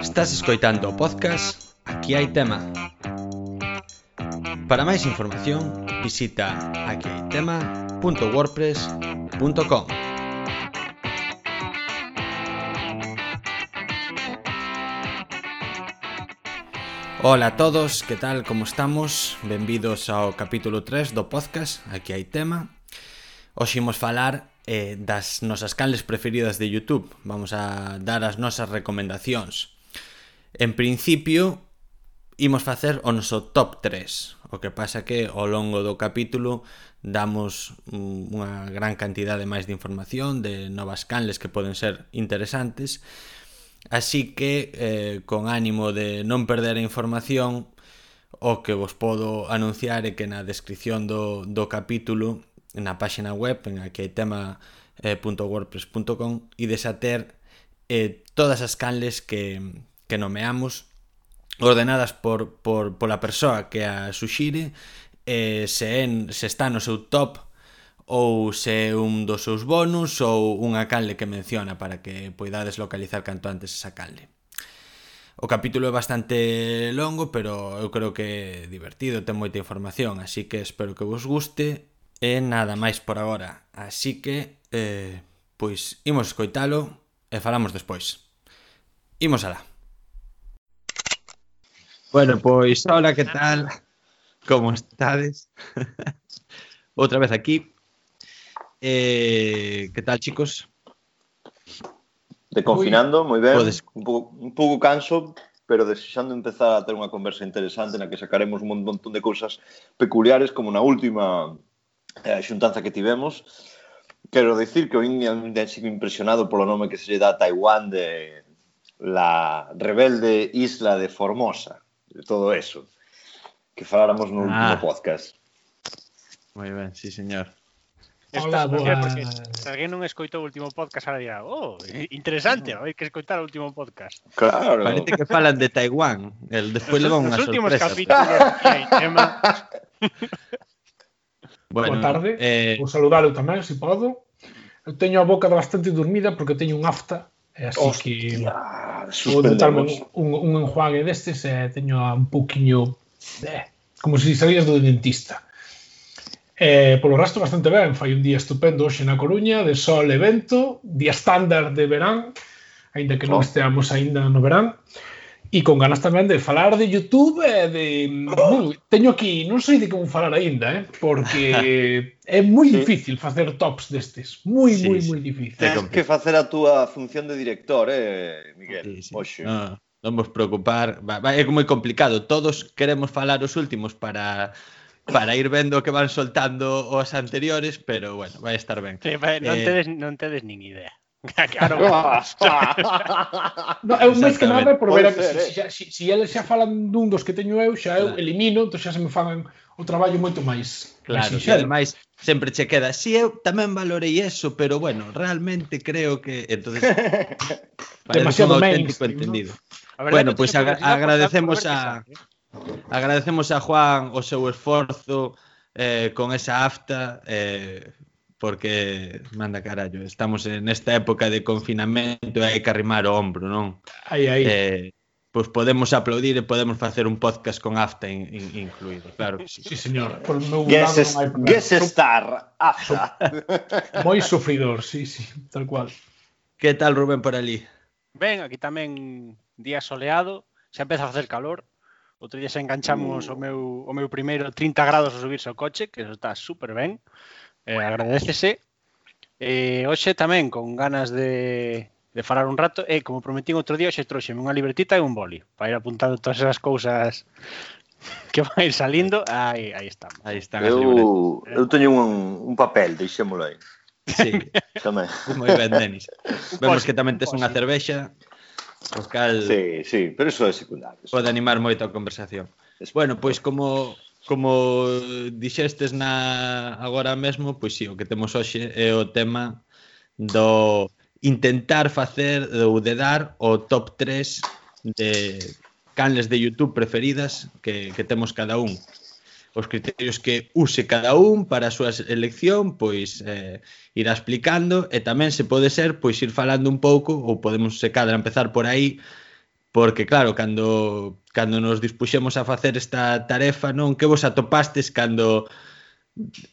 Estás escoitando o podcast Aquí hai tema. Para máis información, visita aquihaitema.wordpress.com. Ola a todos, que tal, como estamos? Benvidos ao capítulo 3 do podcast Aquí hai tema. Hoxe imos falar eh, das nosas canles preferidas de YouTube. Vamos a dar as nosas recomendacións. En principio, imos facer o noso top 3. O que pasa que ao longo do capítulo damos mm, unha gran cantidade máis de información, de novas canles que poden ser interesantes. Así que, eh, con ánimo de non perder a información, o que vos podo anunciar é que na descripción do, do capítulo, na páxina web, en a que tema eh, .wordpress.com, ides ter eh, todas as canles que, que nomeamos ordenadas por, por, pola persoa que a suxire eh, se, en, se está no seu top ou se é un dos seus bonus ou unha calde que menciona para que poidades localizar canto antes esa calde. O capítulo é bastante longo, pero eu creo que é divertido, ten moita información, así que espero que vos guste e nada máis por agora. Así que, eh, pois, imos escoitalo e falamos despois. Imos alá. Bueno, pois, hola, que tal? Como estades? Outra vez aquí. Eh, que tal, chicos? De confinando, moi ben, Podes- un pouco, un pouco canso, pero desexando empezar a ter unha conversa interesante na que sacaremos un montón de cousas peculiares como na última eh, xuntanza que tivemos. Quero dicir que o India sigo impresionado polo nome que se lle dá a Taiwán de la rebelde isla de Formosa, todo eso que faláramos no ah. último podcast. Moi ben, sí, señor. Está Hola, porque se alguén non escoitou o último podcast, ahora dirá, oh, eh, interesante, eh". hai que escoitar o último podcast. Claro. Parece que falan de Taiwán, el despois leva unha sorpresa. Os últimos capítulos hai tema. bueno, Boa tarde, eh... vou saludalo tamén, se si podo. Eu teño a boca bastante dormida porque teño un afta así Hostia, que vou botarme un, un enjuague destes e eh, teño un poquinho eh, como se si do dentista. Eh, polo resto bastante ben, fai un día estupendo hoxe na Coruña, de sol e vento, día estándar de verán, aínda que non oh. esteamos aínda no verán. E con ganas tamén de falar de YouTube e de... Bueno, Teño aquí, non sei de como falar aínda, eh? porque é moi sí. difícil facer tops destes. Moi, sí, moi, sí. moi difícil. Tens que facer a túa función de director, eh, Miguel? Sí, sí. Oxe. Ah, non vos preocupar, va, va, é moi complicado. Todos queremos falar os últimos para para ir vendo que van soltando os anteriores, pero bueno, vai estar ben. Sí, vai, non, eh, tedes, non tedes nin idea. Claro. no, eu máis que nada por ver se, se, xa, si, si eles xa falan dun dos que teño eu, xa eu claro. elimino, entón xa se me fan o traballo moito máis. Claro, e ademais sempre che queda, si eu tamén valorei eso, pero bueno, realmente creo que entonces demasiado un auténtico mainstream, entendido. ¿no? Bueno, pois pues, ag agradecemos a agradecemos a Juan o seu esforzo eh, con esa afta eh, porque manda carallo, estamos en esta época de confinamento e hai que arrimar o ombro, non? Aí, aí. Eh, pois podemos aplaudir e podemos facer un podcast con AFTA in, in, incluído, claro que sí. Sí, señor. Por meu guess, lado, es, no guess star, AFTA. Moi sufridor, sí, sí, tal cual. Que tal, Rubén, por ali? Ben, aquí tamén día soleado, xa empeza a facer calor. Outro día xa enganchamos uh. o meu o meu primeiro 30 grados a subirse ao coche, que eso está super ben eh, agradecese. Eh, hoxe tamén con ganas de, de falar un rato e eh, como prometín outro día hoxe trouxeme unha libretita e un boli para ir apuntando todas esas cousas que vai salindo aí, aí está aí están eu, eu teño un, un papel deixémolo aí Sí, tamén. Moi ben, Denis. Vemos que tamén tes unha cervexa, o cal... Sí, sí, pero eso é secundario. Pode animar moito a conversación. Bueno, pois como como dixestes na agora mesmo, pois si, sí, o que temos hoxe é o tema do intentar facer ou de dar o top 3 de canles de YouTube preferidas que, que temos cada un. Os criterios que use cada un para a súa elección, pois eh, irá explicando e tamén se pode ser pois ir falando un pouco ou podemos se cadra empezar por aí porque claro, cando cando nos dispuxemos a facer esta tarefa, non? Que vos atopastes cando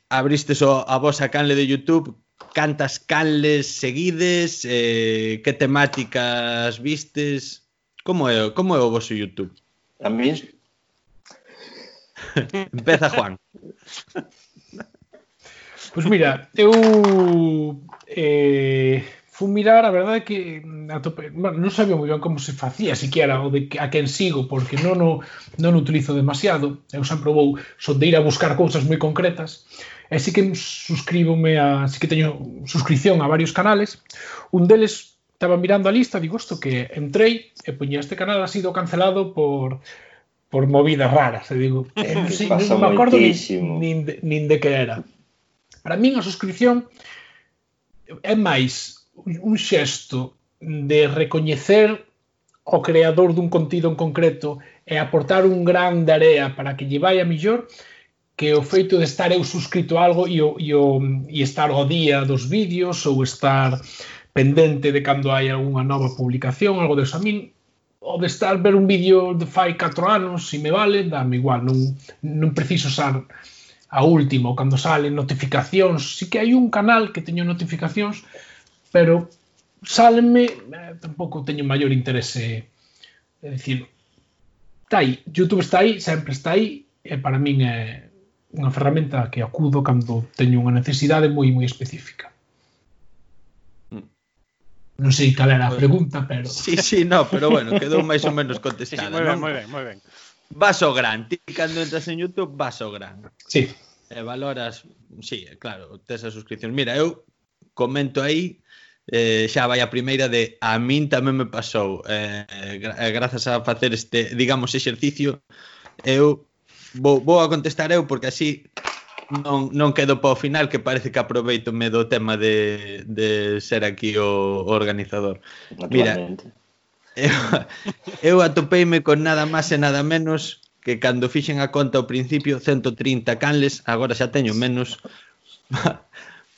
abristes o, a vosa canle de YouTube, cantas canles seguides, eh, que temáticas vistes, como é, como é o vosso YouTube? A mí Empeza Juan. Pois pues mira, eu eh, fun mirar, a verdade é que mm, atope, bueno, non sabía moi ben como se facía siquiera o de a quen sigo, porque non o, non o utilizo demasiado. Eu sempre vou son de ir a buscar cousas moi concretas. E sí que suscríbome a, sí que teño suscripción a varios canales. Un deles estaba mirando a lista, digo, isto que entrei e poñía este canal ha sido cancelado por por movidas raras, e digo, eh, non, sei, non me acordo nin, nin, de, nin de que era. Para min a suscripción é máis un xesto de recoñecer o creador dun contido en concreto e aportar un gran de area para que lle vai a millor que o feito de estar eu suscrito a algo e, o, e, o, e estar ao día dos vídeos ou estar pendente de cando hai algunha nova publicación, algo de. A min, o de estar ver un vídeo de fai 4 anos, se me vale, dame igual, non, non preciso usar a última, cando salen notificacións, si que hai un canal que teño notificacións, pero Salme eh, tampouco teño maior interese é dicir está aí, Youtube está aí, sempre está aí e para min é unha ferramenta que acudo cando teño unha necesidade moi moi específica mm. Non sei cal era a pregunta, pero... Sí, sí, no, pero bueno, quedou máis ou menos contestada. Sí, sí, moi ben, moi ben, moi ben. Vas ao gran, ti cando entras en Youtube vas ao gran. Sí. E valoras, sí, claro, tes as suscripción. Mira, eu comento aí eh, xa vai a primeira de a min tamén me pasou eh, eh, grazas a facer este, digamos, exercicio eu vou, vou a contestar eu porque así non, non quedo para o final que parece que aproveito me do tema de, de ser aquí o, o organizador. Mira, eu, eu atopeime con nada máis e nada menos que cando fixen a conta ao principio 130 canles, agora xa teño menos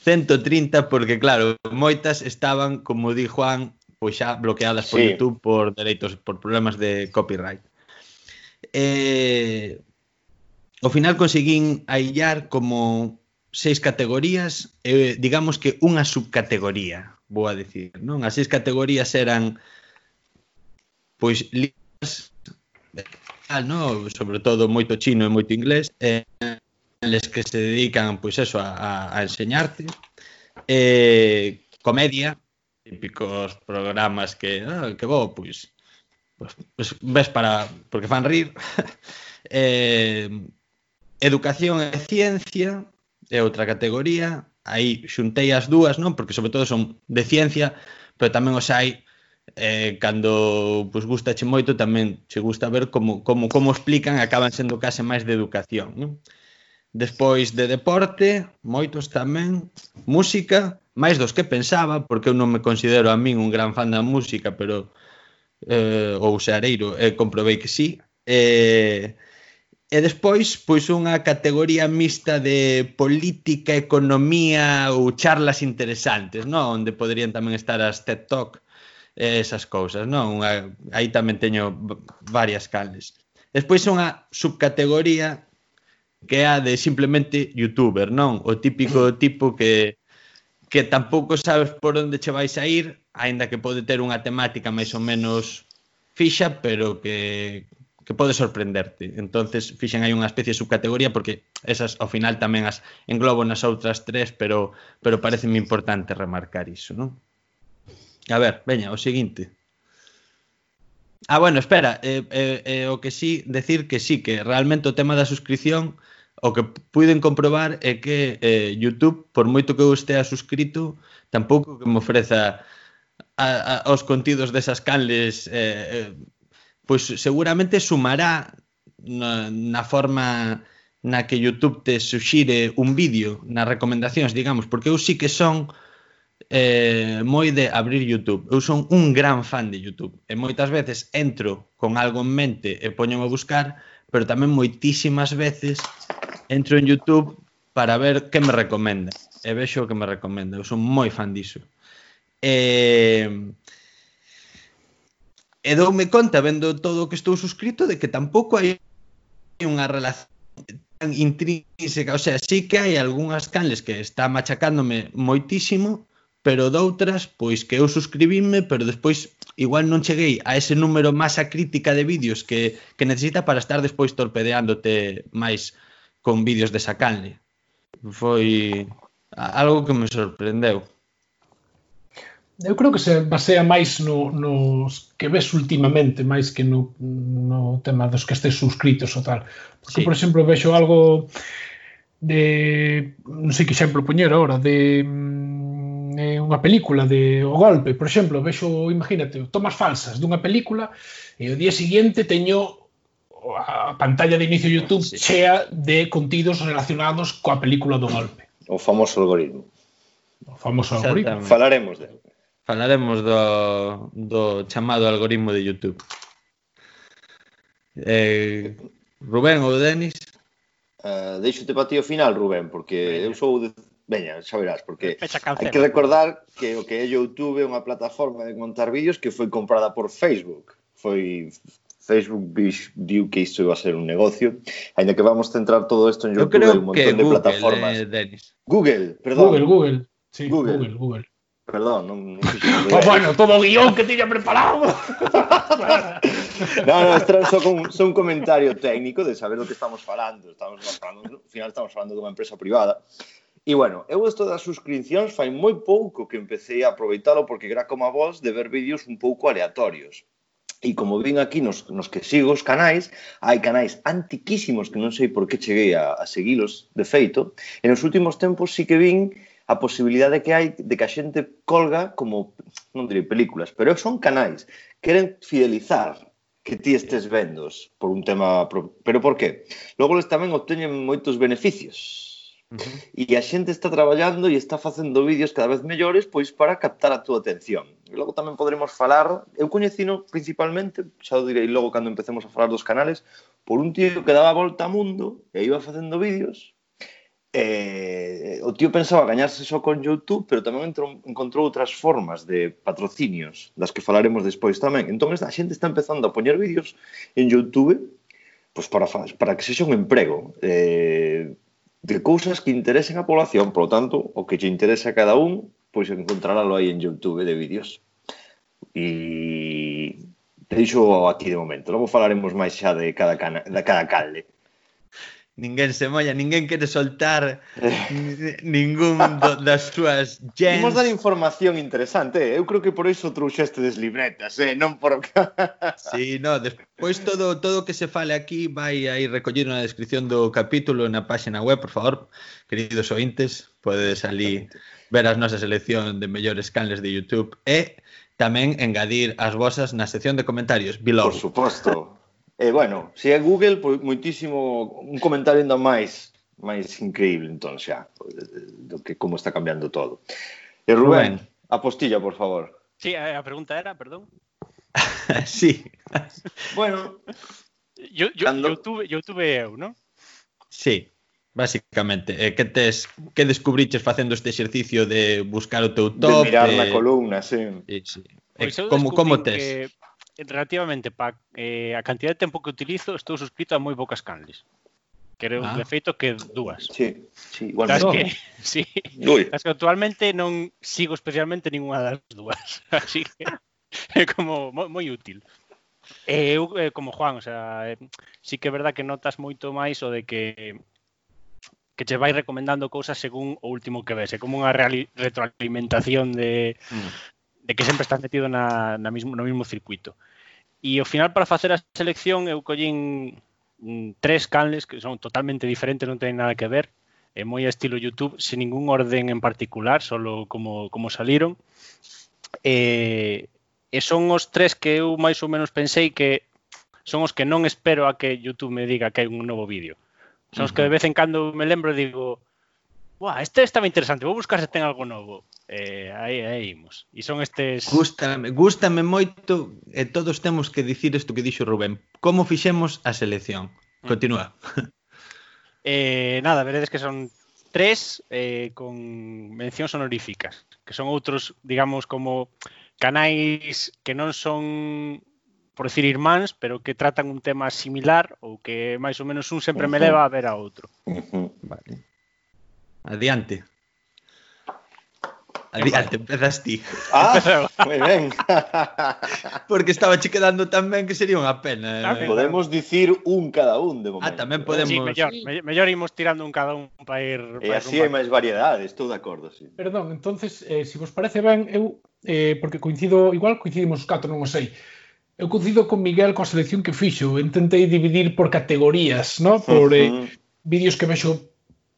130 porque claro, moitas estaban, como di Juan, pois xa bloqueadas por sí. YouTube por dereitos por problemas de copyright. Eh, ao final conseguín aillar como seis categorías, eh, digamos que unha subcategoría, vou a decir, non? As seis categorías eran pois libros, ah, no, sobre todo moito chino e moito inglés, eh, eles que se dedican pois eso a, a enseñarte. Eh, comedia típicos programas que ah, que bo, pois pues, pues, ves para porque fan rir. Eh, educación e ciencia é outra categoría. Aí xuntei as dúas non? Porque sobre todo son de ciencia pero tamén os hai eh, cando pois, pues, gusta che moito tamén che gusta ver como, como, como explican acaban sendo case máis de educación non? Despois de deporte, moitos tamén, música, máis dos que pensaba, porque eu non me considero a min un gran fan da música, pero eh, ou xareiro, e eh, comprobei que sí. Eh, e despois, pois unha categoría mixta de política, economía ou charlas interesantes, non? Onde poderían tamén estar as TED Talk, eh, esas cousas, non? Unha, aí tamén teño varias cales. Despois unha subcategoría que é a de simplemente youtuber, non? O típico tipo que que tampouco sabes por onde che vais a ir, aínda que pode ter unha temática máis ou menos fixa, pero que que pode sorprenderte. Entonces, fixen hai unha especie de subcategoría porque esas ao final tamén as englobo nas outras tres, pero pero pareceme importante remarcar iso, non? A ver, veña, o seguinte. Ah, bueno, espera, eh, eh, eh, o que sí, decir que sí, que realmente o tema da suscripción o que puiden comprobar é que eh, YouTube, por moito que eu estea suscrito, tampouco que me ofreza a, a, os contidos desas canles eh, eh, pois seguramente sumará na, na forma na que YouTube te suxire un vídeo nas recomendacións, digamos, porque eu sí que son eh, moi de abrir YouTube. Eu son un gran fan de YouTube e moitas veces entro con algo en mente e poño a buscar, pero tamén moitísimas veces entro en YouTube para ver que me recomenda. E vexo o que me recomenda. Eu son moi fan diso. E... E doume conta, vendo todo o que estou suscrito, de que tampouco hai unha relación tan intrínseca. O sea, sí que hai algunhas canles que está machacándome moitísimo, pero doutras, pois que eu suscribíme, pero despois igual non cheguei a ese número masa crítica de vídeos que, que necesita para estar despois torpedeándote máis con vídeos de sacanle. Foi algo que me sorprendeu. Eu creo que se basea máis no, nos que ves últimamente, máis que no, no tema dos que estés suscritos ou tal. Porque, sí. por exemplo, vexo algo de... Non sei que exemplo poñer ahora, de mm, eh, unha película de O Golpe, por exemplo, vexo, imagínate, tomas falsas dunha película e o día seguinte teño a pantalla de inicio de YouTube sí. chea de contidos relacionados coa película do golpe. O famoso algoritmo. O famoso algoritmo. Falaremos del. Falaremos do, do chamado algoritmo de YouTube. Eh, Rubén ou Denis? Uh, deixote para ti o final, Rubén, porque Veña. eu sou de... Veña, xa verás, porque hai que recordar que o que é YouTube é unha plataforma de montar vídeos que foi comprada por Facebook. Foi Facebook viu que isto iba a ser un negocio, aínda que vamos centrar todo isto en YouTube, un montón de Google, plataformas. Eh, Dennis. Google, perdón. Google, Google. Sí, Google, Google. Google. Perdón, non, non oh, bueno, todo o guión que tiña preparado. no, no, este só un, só un comentario técnico de saber do que estamos falando. Estamos falando, no final estamos falando dunha empresa privada. E bueno, eu isto das suscripcións fai moi pouco que empecé a aproveitalo porque era como a vos de ver vídeos un pouco aleatorios. E como ven aquí nos, nos que sigo os canais, hai canais antiquísimos que non sei por que cheguei a, a seguilos de feito, e nos últimos tempos sí que vin a posibilidade que hai de que a xente colga como, non direi películas, pero son canais, queren fidelizar que ti estes vendos por un tema... Pro... Pero por qué? Logo les tamén obteñen moitos beneficios. Uh -huh. E a xente está traballando e está facendo vídeos cada vez mellores pois para captar a túa atención. E logo tamén poderemos falar, eu coñecino principalmente, xa o direi logo cando empecemos a falar dos canales, por un tío que daba volta ao mundo e iba facendo vídeos eh, o tío pensaba gañarse só con Youtube, pero tamén entrou, encontrou outras formas de patrocinios, das que falaremos despois tamén. Entón, a xente está empezando a poñer vídeos en Youtube pois para, para que sexa un emprego. Eh, de cousas que interesen a población, polo tanto, o que lle interesa a cada un, pois encontraralo aí en Youtube de vídeos. E deixo aquí de momento. Logo falaremos máis xa de cada, cana, de cada calde ninguén se molla, ninguén quere soltar eh. ningún do, das súas gens. Imos dar información interesante, eh? eu creo que por iso trouxestes libretas, eh? non por... sí, no, despois todo todo que se fale aquí vai aí recollido na descripción do capítulo na páxina web, por favor, queridos ointes, podedes ali ver as nosas selección de mellores canles de YouTube e tamén engadir as vosas na sección de comentarios below. Por suposto. E, bueno, se é Google, pois moitísimo, un comentario ainda máis máis increíble, entón, xa, do que como está cambiando todo. E Rubén, Rubén. a postilla, por favor. Sí, eh, a pregunta era, perdón. sí. Bueno, yo, yo, cando... yo tuve, yo tuve eu, non? Sí, básicamente. Eh, que tes, que descubriches facendo este exercicio de buscar o teu top? De mirar de... na columna, sí. Sí, sí. Pois eh, como, como tes? Que relativamente pa eh, a cantidad de tempo que utilizo, estou suscrito a moi poucas canles. Creo, ah. de feito, que dúas. Sí, sí, igual das que, sí, das que actualmente non sigo especialmente ninguna das dúas. Así que é como moi, moi útil. E eu, eh, como Juan, o sea, eh, sí que é verdad que notas moito máis o de que que che vai recomendando cousas según o último que ves. É como unha retroalimentación de, mm. de que sempre estás metido na, na mismo, no mismo circuito. E ao final para facer a selección eu collín mm, tres canles que son totalmente diferentes, non teñen nada que ver. É moi estilo YouTube, sen ningún orden en particular, solo como, como saliron. E, e son os tres que eu máis ou menos pensei que son os que non espero a que YouTube me diga que hai un novo vídeo. Son os que de vez en cando me lembro e digo, Buah, este estaba interesante, vou buscar se ten algo novo. Eh, aí, aí imos. E son estes... Gústame, gústame moito, e todos temos que dicir isto que dixo Rubén. Como fixemos a selección? Mm. Continúa. Eh, nada, veredes que son tres eh, con mencións honoríficas, que son outros, digamos, como canais que non son por decir irmáns, pero que tratan un tema similar ou que máis ou menos un sempre uh -huh. me leva a ver a outro. Uh -huh. Vale. Adiante. Adiante, empezas ti. Ah, moi ben. Porque estaba che quedando tan ben que sería unha pena. Eh. Claro, eh. podemos dicir un cada un de momento. Ah, tamén podemos. Sí, mellor, sí. mellor imos tirando un cada un para ir... Pa e así hai máis variedade, estou de acordo, sí. Perdón, entonces, eh, se si vos parece ben, eu, eh, porque coincido, igual coincidimos os catro, non o sei, Eu coincido con Miguel coa selección que fixo. Intentei dividir por categorías, no? por uh -huh. eh, vídeos que vexo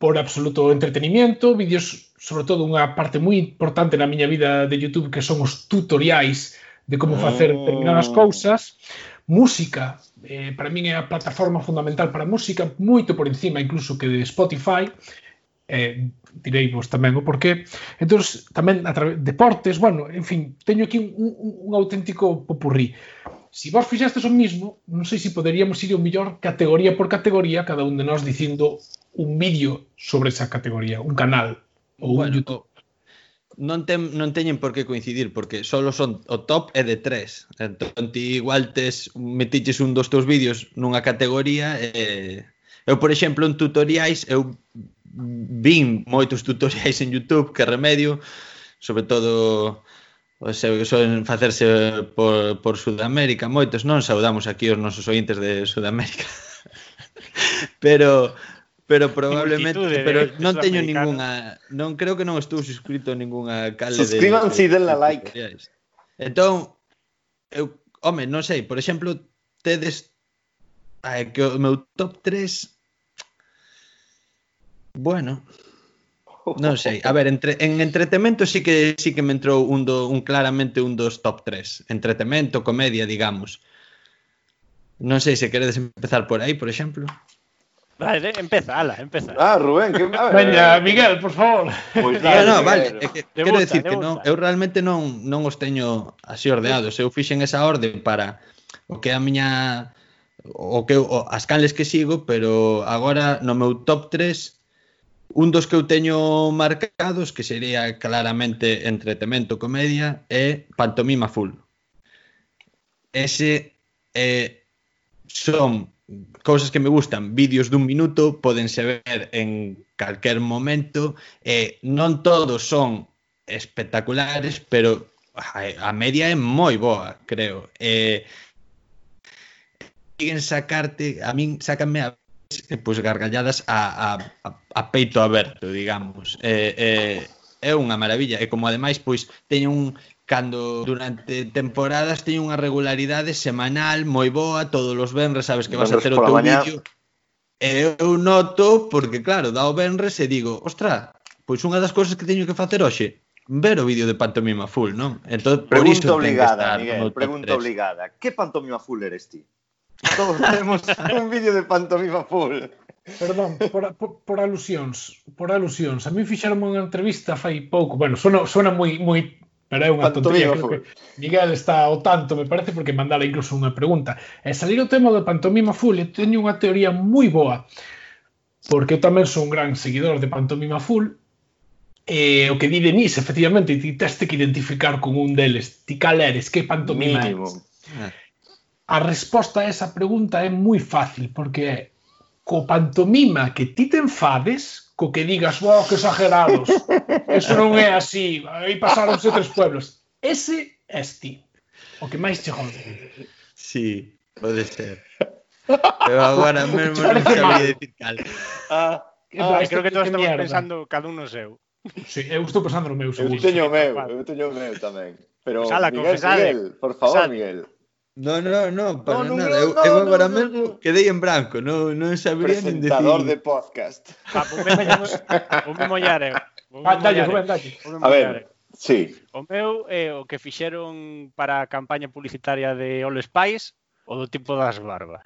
por absoluto entretenimiento, vídeos sobre todo unha parte moi importante na miña vida de YouTube que son os tutoriais de como facer oh. determinadas cousas, música, eh, para min é a plataforma fundamental para música, moito por encima incluso que de Spotify, eh, direi vos tamén o porqué. Entón, tamén a través deportes, bueno, en fin, teño aquí un, un, un auténtico popurrí. Si vos fixestes o mismo, non sei se poderíamos ir o mellor categoría por categoría, cada un de nós dicindo un vídeo sobre esa categoría, un canal ou bueno, un YouTube. Non, ten, non teñen por que coincidir porque solo son o top é de tres entón ti igual tes metiches un dos teus vídeos nunha categoría e, eu por exemplo en tutoriais eu vin moitos tutoriais en Youtube que remedio sobre todo se son facerse por, por Sudamérica moitos, non saudamos aquí os nosos ointes de Sudamérica. Pero pero probablemente Multitude, pero de, non teño ningunha non creo que non estou suscrito a ningunha cale Suscríbanse de, de, de like. Tutoriais. Entón eu home, non sei, por exemplo, tedes eh, que o meu top 3 Bueno, non sei, a ver, entre, en entretemento sí que sí que me entrou un do, un claramente un dos top 3, entretemento, comedia, digamos. Non sei se queredes empezar por aí, por exemplo. Vale, empeza, ala, empeza. Ah, Rubén, que... Veña, Miguel, por favor. Pois pues, dale, no, vale, é que, quero decir que non, eu realmente non, non os teño así ordeados. Eu fixen esa orde para o que a miña o que o, as canles que sigo, pero agora no meu top 3 un dos que eu teño marcados que sería claramente entretemento comedia é Pantomima Full. Ese eh, son cousas que me gustan, vídeos dun minuto, podense ver en calquer momento, eh, non todos son espectaculares, pero a, a media é moi boa, creo. Eh, siguen sacarte, a min sácanme a pues, gargalladas a, a, a peito aberto, digamos. Eh, eh, é unha maravilla e como ademais pois teñen un cando durante temporadas teño unha regularidade semanal moi boa, todos os venres sabes que vas a ter o teu mañá... vídeo. E eu noto, porque claro, dá o venres e digo, ostra, pois unha das cousas que teño que facer hoxe, ver o vídeo de Pantomima Full, non? Entón, pregunta por obligada, Miguel, pregunta 3. obligada. Que Pantomima Full eres ti? Todos temos un vídeo de Pantomima Full. Perdón, por, por, por alusións, por alusións. A mí fixeron unha entrevista fai pouco, bueno, suena, suena moi, moi Pero é unha tontería, creo que Miguel está ao tanto, me parece, porque mandara incluso unha pregunta. E salir o tema de Pantomima Full, eu teño unha teoría moi boa, porque eu tamén son un gran seguidor de Pantomima Full, e o que di Denis, efectivamente, ti teste que identificar con un deles. Ti cal eres, que pantomima Mínimo. eres? A resposta a esa pregunta é moi fácil, porque é co pantomima que ti te enfades, co que digas, wow, que exagerados, eso non é así, aí pasaronse tres pueblos. Ese é ti, o que máis che jode. Sí, pode ser. Pero agora mesmo non sabía decir cal. Ah, ah, creo que todos estamos mierda. pensando cada un no seu. Sí, eu estou pensando no meu, seguro. Eu teño o meu, eu teño o meu tamén. Pero, Sala, Miguel, Miguel, por favor, Miguel. No, no, no, para no, no, nada. No, no, eu, eu agora no, mesmo no, quedei en branco, non, non sabría nin decir. Presentador de podcast. Ah, pois me o mesmo llare. Ah, dalle, Rubén, dalle. A ver, sí. O meu é eh, o que fixeron para a campaña publicitaria de All Spice, o do tipo das barbas.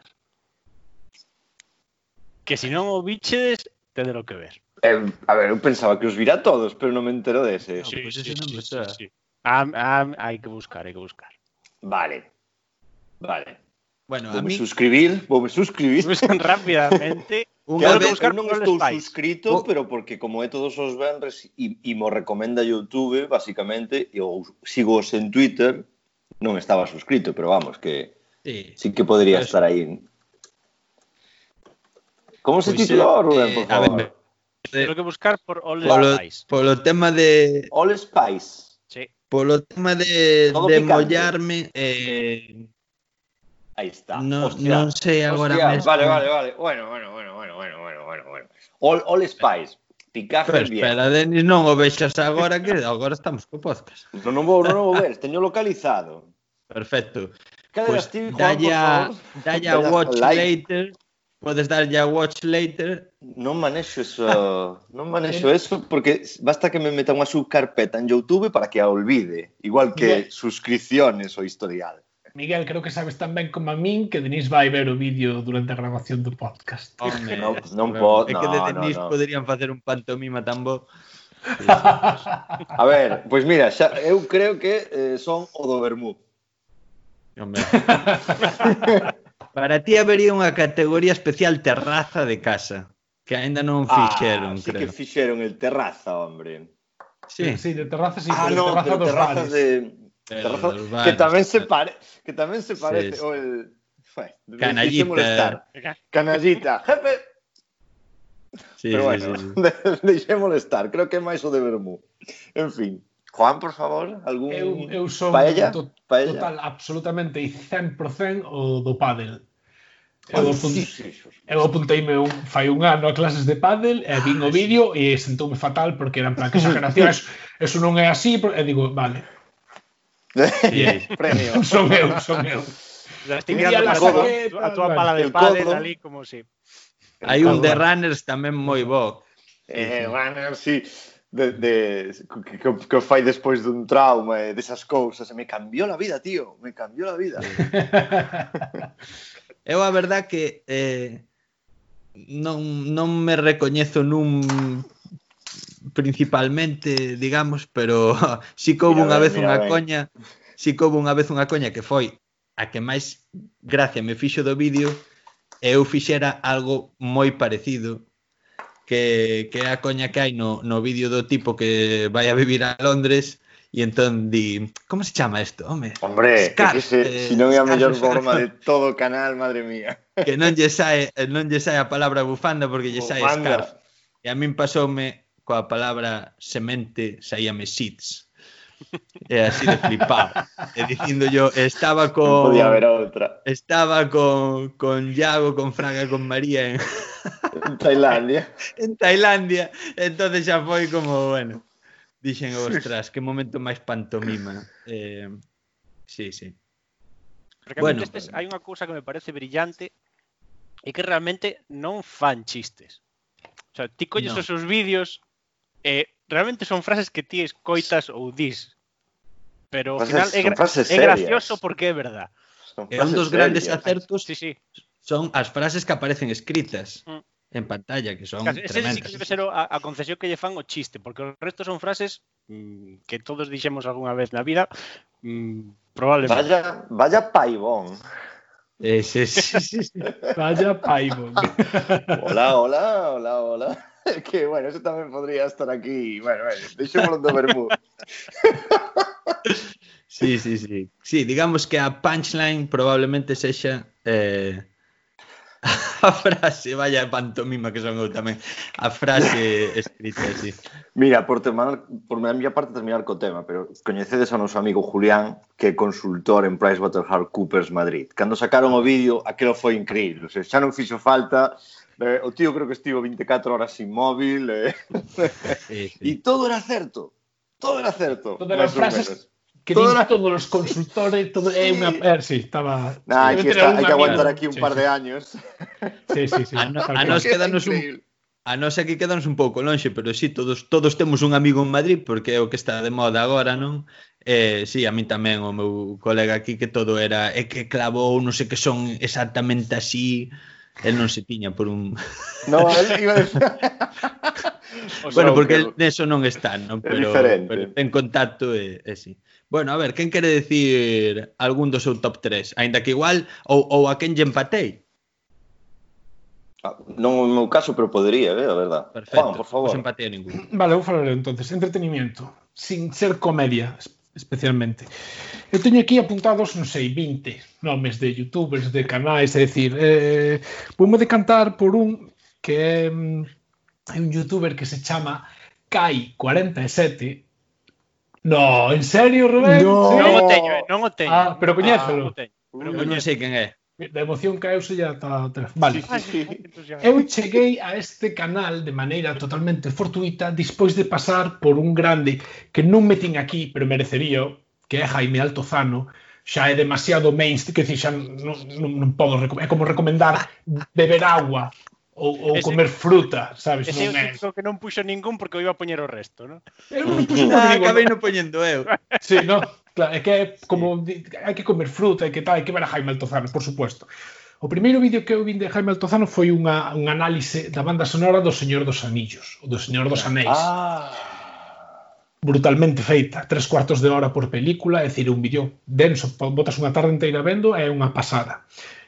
Que se si non o biches, tedelo que ver. Eh, a ver, eu pensaba que os virá todos, pero non me entero dese. De no, sí, pues sí, sí, sí, sí. Ah, ah, hai que buscar, hai que buscar. Vale, Vale. Bueno, a Voume mí suscribir, voume suscribir. Buscan rápidamente. unha Claro, vez buscar non estou Spice. suscrito, O- pero porque como é todos os venres e, e mo recomenda YouTube, basicamente, eu sigo os en Twitter, non estaba suscrito, pero vamos, que Sí. Sí que podría Pues- estar aí. Como se Pois, titulou, eh, Rubén, por a ver, favor? Tengo que buscar por All Polo, Spice. polo tema de All Spice. Sí. polo tema de, Todo de picante. mollarme eh, Aí está. No, Hostia. non sei agora Hostia, mesmo. Vale, vale, vale. Bueno, bueno, bueno, bueno, bueno, bueno, bueno, bueno. All, all Spice. Picaje Pero bien. espera, Denis, non o vexas agora que agora estamos co podcast. Non, non vou, non vou ver, teño localizado. Perfecto. Cada pues, ti, Juan, dalle, a, dalle a watch like. later. Podes darlle a watch later. Non manexo eso, non manexo eso porque basta que me meta unha subcarpeta en YouTube para que a olvide, igual que suscripciones ou historial. Miguel, creo que sabes tan ben como a min que Denis vai ver o vídeo durante a grabación do podcast. Home, no, non pode, no, É que de Denis no, no. poderían facer un pantomima tan bo. a ver, pois pues mira, xa, eu creo que eh, son o do Bermú. Home. Para ti habería unha categoría especial terraza de casa, que aínda non ah, fixeron, ah, sí creo. que fixeron el terraza, hombre. Sí, sí, de terraza sí, ah, no, terraza dos terrazas bares. de que tamén se pare, que tamén se parece sí, sí. o el bueno, canallita. Canallita, jefe. Sí, Pero bueno, sí, sí. deixe molestar, creo que é máis o de Bermú. En fin, Juan, por favor, algún eu, eu son paella? To, paella? total absolutamente e 100% o do pádel. Eu, apun... eu apunteime un, fai un ano a clases de pádel e vin o vídeo e sentoume fatal porque eran para que esa generación eso, eso non é así e digo, vale, Premio. son eu, son eu. Estoy mirando para codo, a tua pala de pádel ali como si. Hai un de Runners tamén moi bo. Eh, Runners, sí de, de que, que fai despois dun trauma e desas cousas, e me cambiou a vida, tío, me cambiou a vida. Eu a verdad que eh, non, non me recoñezo nun principalmente, digamos, pero si que houve unha vez unha ben. coña, si que houve unha vez unha coña que foi a que máis gracia me fixo do vídeo, eu fixera algo moi parecido que, que é a coña que hai no, no vídeo do tipo que vai a vivir a Londres e entón di, como se chama isto, home? Hombre, Scar, que se, eh, si non é a eh, mellor forma de todo o canal, madre mía. Que non lle sae, non lle sae a palabra bufanda porque lle sae bufanda. scarf. E a min pasoume coa palabra semente saíame seeds. E así de flipado. e dicindo yo, estaba con... Podía haber outra. Estaba con, con Iago, con Fraga, con María en... en Tailandia. en Tailandia. entonces xa foi como, bueno, dixen, ostras, que momento máis pantomima. Eh, sí, sí. Porque bueno, testes, pero... hai unha cousa que me parece brillante e que realmente non fan chistes. O sea, ti colles no. os seus vídeos eh, realmente son frases que ti escoitas ou dis. Pero ao final é, gra é gracioso porque é verdad. E un dos grandes serias. acertos sí, sí. son as frases que aparecen escritas. Mm en pantalla, que son ese tremendas. Ese sí que debe ser a, a concesión que lle fan o chiste, porque o resto son frases mm, que todos dixemos algunha vez na vida, mm, probablemente. Vaya, vaya paibón. Eh, sí, sí, sí, sí. Vaya paibón. Hola, hola, hola, hola. que, bueno, eso tamén podría estar aquí. Bueno, bueno, deixémoslo do vermú. sí, sí, sí. Sí, digamos que a punchline probablemente sexa eh, a frase, vaya pantomima que son eu tamén, a frase escrita así. Mira, por terminar, por a miña parte terminar co tema, pero coñecedes ao noso amigo Julián, que é consultor en PricewaterhouseCoopers Madrid. Cando sacaron o vídeo, aquilo foi increíble, o sea, xa non fixo falta eh, o tío creo que estivo 24 horas sin móvil e eh. sí, sí. Y todo era certo todo era certo todas as frases menos. que todas las... todos os consultores todo sí. é eh, unha eh, sí, estaba nah, hai que, está, hai que aguantar aquí un sí, par sí. de años sí, sí, sí, a, no, a nos quedanos un A nós aquí quedamos un pouco lonxe, pero sí, todos todos temos un amigo en Madrid, porque é o que está de moda agora, non? Eh, sí, a mí tamén o meu colega aquí que todo era é que clavou, non sei que son exactamente así, El non se piña por un... No, él iba a decir... o sea, bueno, porque el neso non está, non? Pero, diferente. pero ten contacto e, e sí. Bueno, a ver, quen quere decir algún do seu top 3? Ainda que igual, ou, ou a quen lle empatei? Non o meu caso, pero podería, eh, a verdad. Perfecto. Juan, por favor. Non empatei a ningún. Vale, vou falar entonces. Entretenimiento. Sin ser comedia. Especialmente. Eu teño aquí apuntados, non sei, 20 nomes de youtubers, de canais, é dicir, eh, vou decantar por un que é, mm, é un youtuber que se chama Kai47. No, en serio, Rubén? No. Sí? Non o teño, eh, non o teño. Ah, pero coñécelo. Non o teño. Pero Eu non sei quen é. Da emoción caeuse ata atrás. Vale. Sí, sí, sí. Eu cheguei a este canal de maneira totalmente fortuita despois de pasar por un grande que non me tin aquí, pero merecería, que é Jaime Altozano, xa é demasiado mainstream, que dicir, xa non, non, non podo, é como recomendar beber agua Ou, ou ese, comer fruta, sabes? Ese non é o que non puxo ningún porque eu iba a poñer o resto, non? Eu non puxo ah, acabei non poñendo eu. Sí, non, claro, é que é como sí. hai que comer fruta, e que tal, hai que ver a Jaime Altozano, por supuesto. O primeiro vídeo que eu vin de Jaime Altozano foi unha, un análise da banda sonora do Señor dos Anillos, do Señor dos Anéis. Ah. Brutalmente feita, tres cuartos de hora por película, é dicir, un vídeo denso, botas unha tarde inteira vendo, é unha pasada.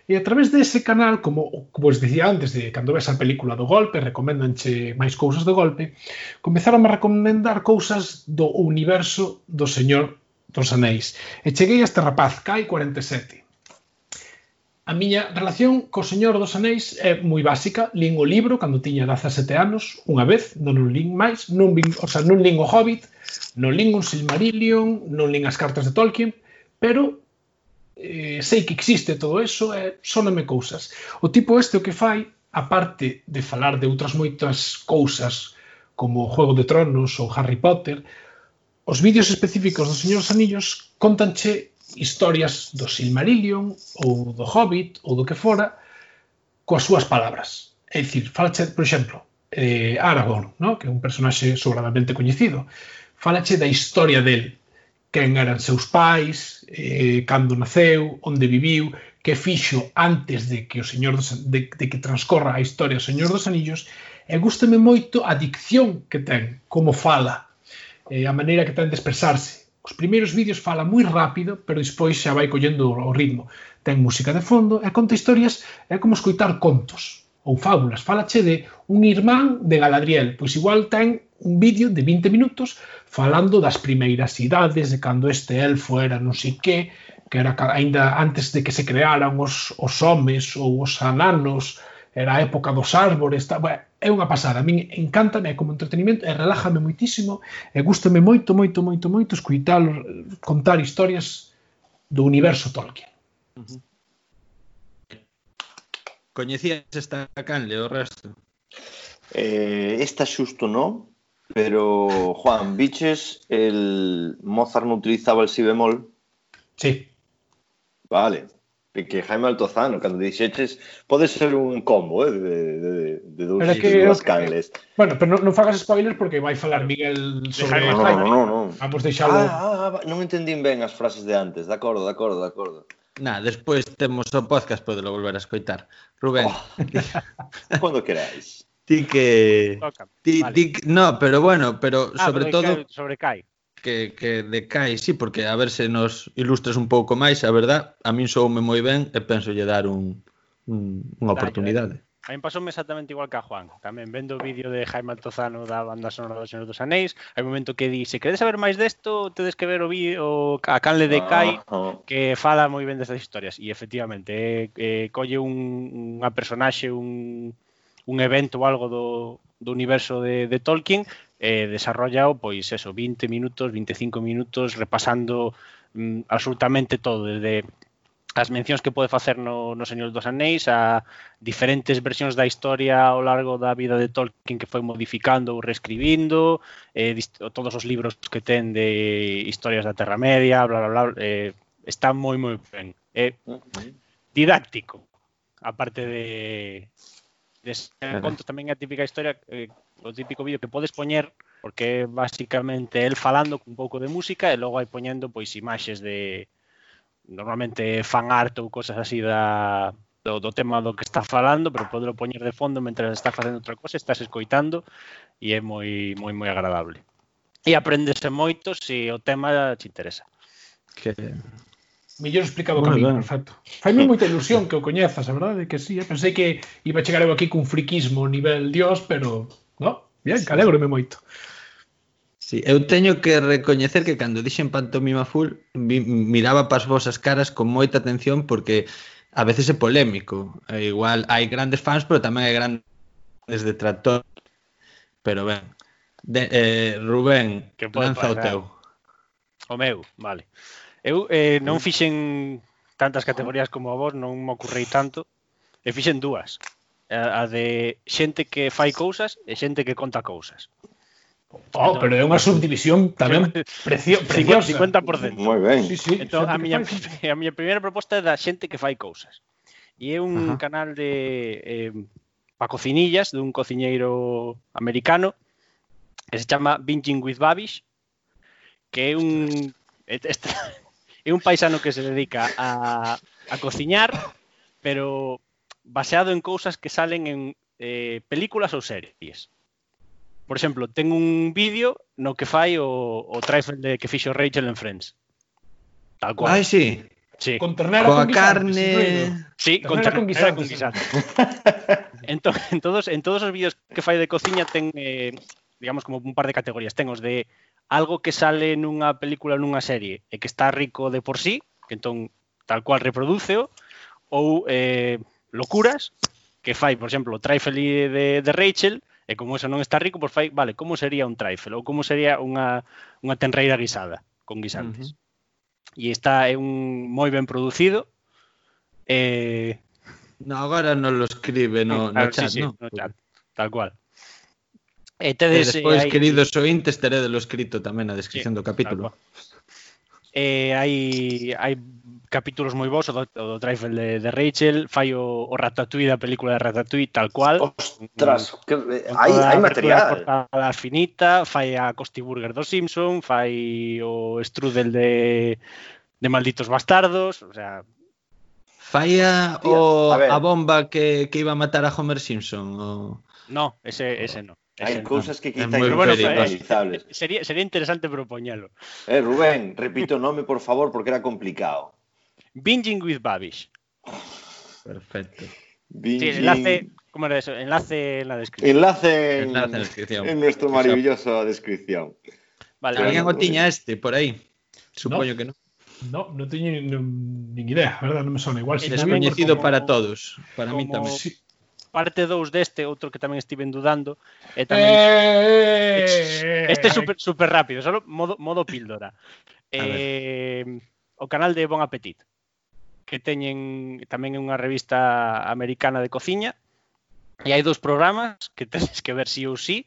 E a través dese canal, como, como os dicía antes, de cando ves a película do golpe, recomendanche máis cousas do golpe, comezaron a recomendar cousas do universo do señor dos anéis. E cheguei a este rapaz, Kai 47. A miña relación co Señor dos Anéis é moi básica. Lín o libro cando tiña 17 anos, unha vez, non o lín máis, non, vin, o sea, non lín o Hobbit, non lín un Silmarillion, non lín as cartas de Tolkien, pero eh, sei que existe todo eso e eh, soname cousas. O tipo este o que fai, aparte de falar de outras moitas cousas como o Juego de Tronos ou Harry Potter, os vídeos específicos do Señor dos Anillos contanche historias do Silmarillion ou do Hobbit ou do que fora coas súas palabras. É dicir, falache, por exemplo, eh, Aragorn, no? que é un personaxe sobradamente coñecido, falache da historia del, quen eran seus pais, eh, cando naceu, onde viviu, que fixo antes de que o señor dos, de, de que transcorra a historia o Señor dos Anillos, e gustame moito a dicción que ten, como fala, eh, a maneira que ten de expresarse. Os primeiros vídeos fala moi rápido, pero despois xa vai collendo o ritmo. Ten música de fondo e conta historias, é como escoitar contos ou fábulas. Falache de un irmán de Galadriel, pois igual ten un vídeo de 20 minutos falando das primeiras idades, de cando este elfo era non sei que, que era aínda antes de que se crearan os, os homes ou os ananos, era a época dos árbores, tá, bueno, é unha pasada, a min encántame como entretenimento e relájame moitísimo e gustame moito, moito, moito, moito escuitar, contar historias do universo Tolkien. Uh -huh. Coñecías esta canle o resto? Eh, esta xusto non, Pero, Juan, ¿biches el Mozart no utilizaba el si bemol? Sí. Vale. Que Jaime Altozano, cando dixeches, pode ser un combo, eh, de, de, de dous pero que, dúas canles. Bueno, pero non, non fagas spoilers porque vai falar Miguel sobre Jaime. No, Jaime. no, no, no. Vamos deixalo. Ah, ah, ah, non entendín ben as frases de antes, de acordo, de acordo, de acordo. Na, despois temos o podcast, podelo volver a escoitar. Rubén. Oh, cando queráis ti que ti, vale. ti, no, pero bueno, pero ah, sobre todo sobre Kai. Que, que decae, sí, porque a ver se nos ilustras un pouco máis, a verdad, a min soume moi ben e penso lle dar un, un, unha oportunidade. Daño, A mí pasoume exactamente igual que a Juan. Tamén vendo o vídeo de Jaime Altozano da banda sonora do Señor dos Anéis. Hai un momento que di, se queredes saber máis desto, tedes que ver o vídeo a Canle de Kai, ah, ah. que fala moi ben destas historias. E efectivamente, eh, eh, colle un, unha personaxe, un, un evento ou algo do, do universo de, de Tolkien e eh, desarrollao pois eso, 20 minutos, 25 minutos repasando mm, absolutamente todo, desde as mencións que pode facer no, no Señor dos Anéis a diferentes versións da historia ao largo da vida de Tolkien que foi modificando ou reescribindo eh, todos os libros que ten de historias da Terra Media bla, bla, bla, eh, está moi moi ben. É eh, didáctico aparte de Des claro. contos tamén é a típica historia, eh, o típico vídeo que podes poñer porque é basicamente el falando un pouco de música e logo hai poñendo pois imaxes de normalmente fan art ou cosas así da do, do tema do que está falando, pero podelo poñer de fondo mentre estás facendo outra cosa, estás escoitando e é moi moi moi agradable. E aprendese moito se o tema te interesa. Que mellor explicado bueno, camiño, ben. perfecto. Faime moita ilusión que o coñezas, a verdade que sí. Eh? Pensei que iba a chegar eu aquí cun friquismo nivel dios, pero, no, bien, que alegrome moito. Sí, eu teño que recoñecer que cando dixen pantomima full, vi, miraba pas vosas caras con moita atención porque a veces é polémico. E igual hai grandes fans, pero tamén hai grandes detractores. Pero ben, de, eh, Rubén, lanza pasar? o teu. O meu, vale. Eu eh, non eh. fixen tantas categorías como a vos, non me ocurrei tanto, e fixen dúas. A, a de xente que fai cousas e xente que conta cousas. Oh, entón, pero é unha subdivisión tamén precio, preciosa. 50%. Moi ben. Sí, sí, entón, a miña, a miña primeira proposta é da xente que fai cousas. E é un Ajá. canal de eh, pa cocinillas dun cociñeiro americano que se chama Binging with Babish que é un este, é un paisano que se dedica a, a cociñar, pero baseado en cousas que salen en eh, películas ou series. Por exemplo, ten un vídeo no que fai o, o trifle de que fixo Rachel en Friends. Tal cual. Ai, sí. Sí. Con ternera Coa con carne. Guisante. Sí, ternera con ternera con guisante. entón, en todos en todos os vídeos que fai de cociña ten eh, digamos como un par de categorías. Ten os de algo que sale nunha película nunha serie e que está rico de por sí, que entón tal cual reproduceo, ou eh, locuras, que fai, por exemplo, o trifle de, de Rachel, e como eso non está rico, pois fai, vale, como sería un trifle, ou como sería unha, unha tenreira guisada, con guisantes. Uh -huh. E está é un moi ben producido, eh, No, agora non lo escribe no, eh, claro, no chat, sí, sí, no? no chat, tal cual. E E tedes, despois, eh, hai- queridos ointes, teredelo escrito tamén na descripción do tal capítulo. Eh, hai hai capítulos moi bons o do, o do trifle de, de Rachel, fai o, o Ratatouille da película de Ratatouille tal cual. Ostras, que, con hai, material. cortada finita, fai a Costi Burger do Simpson, fai o strudel de de Malditos Bastardos, o sea, Fai a, Tía, o, a ver. a bomba que, que iba a matar a Homer Simpson. O... no, ese ese no. No. cousas que É quizá moi non bueno, son eh, realizables. Sería, sería interesante propoñelo. Eh, Rubén, repito o nome, por favor, porque era complicado. Binging with Babish. Perfecto. Sí, enlace, ¿cómo era eso? Enlace en la descripción. Enlace en, Enlace en la descripción. en nuestra maravillosa descripción. Vale, Alguén bueno, o tiña este por aí? Supoño que non. No, non teño nin, nin idea, verdad, non me sona. Igual si Descoñecido como- para todos. Para mí tamén. Sí. parte 2 deste, outro que tamén estiven dudando, e tamén eh, eh Este é super eh. super rápido, solo modo modo píldora. Eh, o canal de Bon Appetit que teñen tamén unha revista americana de cociña e hai dous programas que tenes que ver si sí ou si sí.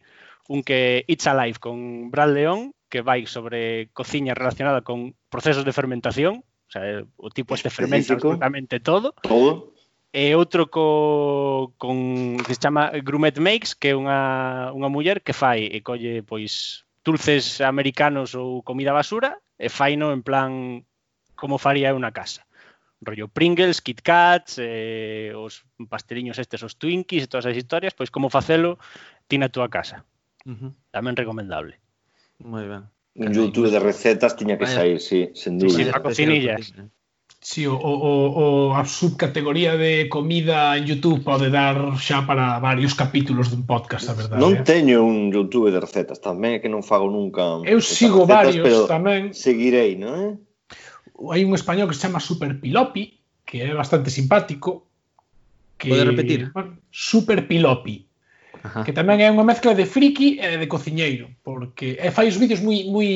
un que It's Alive con Brad León que vai sobre cociña relacionada con procesos de fermentación o sea, o tipo este fermenta absolutamente todo. Todo e outro co, con que se chama Grumet Makes, que é unha, unha muller que fai e colle pois dulces americanos ou comida basura e faino en plan como faría unha casa. Rollo Pringles, Kit Kats, eh, os pasteliños estes, os Twinkies e todas as historias, pois como facelo ti na túa casa. Uh -huh. Tamén recomendable. Moi ben. Un YouTube de recetas tiña que sair, sí, sen dúbida. Sí, sí, a cocinillas. Cocinilla. Sí, o, o, o a subcategoría de comida en YouTube pode dar xa para varios capítulos dun podcast, a verdade. Non eh? teño un YouTube de recetas, tamén é que non fago nunca. Eu sigo recetas, varios tamén. Seguirei, non é? Hai un español que se chama Super Pilopi, que é bastante simpático. Que, Pode repetir? Bueno, Super Pilopi. Ajá. que tamén é unha mezcla de friki e de cociñeiro, porque e fai os vídeos moi moi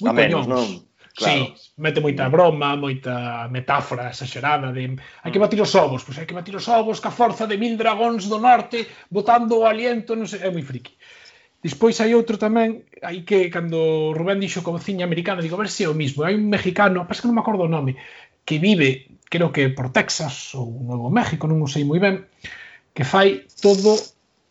moi a menos, non? Claro. Sí, mete moita mm. broma, moita metáfora exagerada de hai que mm. batir os ovos, pois hai que batir os ovos ca forza de mil dragóns do norte botando o aliento, non sei, é moi friki. Despois hai outro tamén, hai que cando Rubén dixo cociña americana, digo, a ver se é o mismo, hai un mexicano, pasa que non me acordo o nome, que vive, creo que por Texas ou Novo México, non o sei moi ben, que fai todo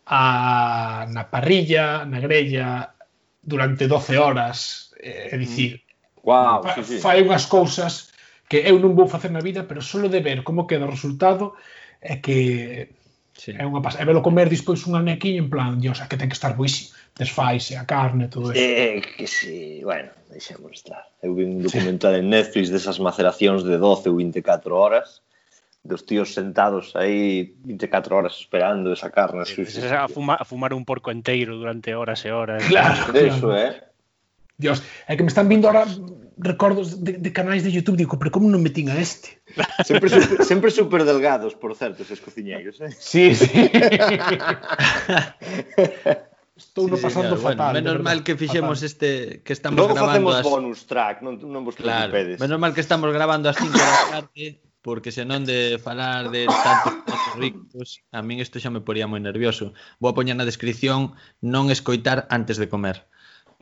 a, na parrilla, na grella, durante 12 horas, é, é dicir, Wow, Fa, sí, sí. Fai unhas cousas que eu non vou facer na vida, pero solo de ver como queda o resultado é que sí. é unha pasada. E velo comer despois un anequiño en plan, Dios, que ten que estar buísimo. Desfaise, a carne, todo eso. Eh, que si, sí. bueno, deixemos estar. Eu vi un documental sí. en Netflix desas maceracións de 12 ou 24 horas dos tíos sentados aí 24 horas esperando esa carne. Sí, sí, a, fuma, a fumar un porco enteiro durante horas e horas. Claro, eso, claro. eh. Dios, é que me están vindo ahora recordos de, de canais de YouTube, digo, pero como non metín a este? Sempre super, sempre super delgados, por certo, esos cociñeiros, eh? Sí, sí. Estou sí, no pasando señor. fatal. Bueno, menos verdad, mal que fixemos fatal. este que estamos Logo grabando as... bonus track, non, non vos claro, pedes. Menos mal que estamos grabando as 5 da tarde, porque senón de falar de tantos ricos, a min isto xa me poría moi nervioso. Vou a poñer na descripción non escoitar antes de comer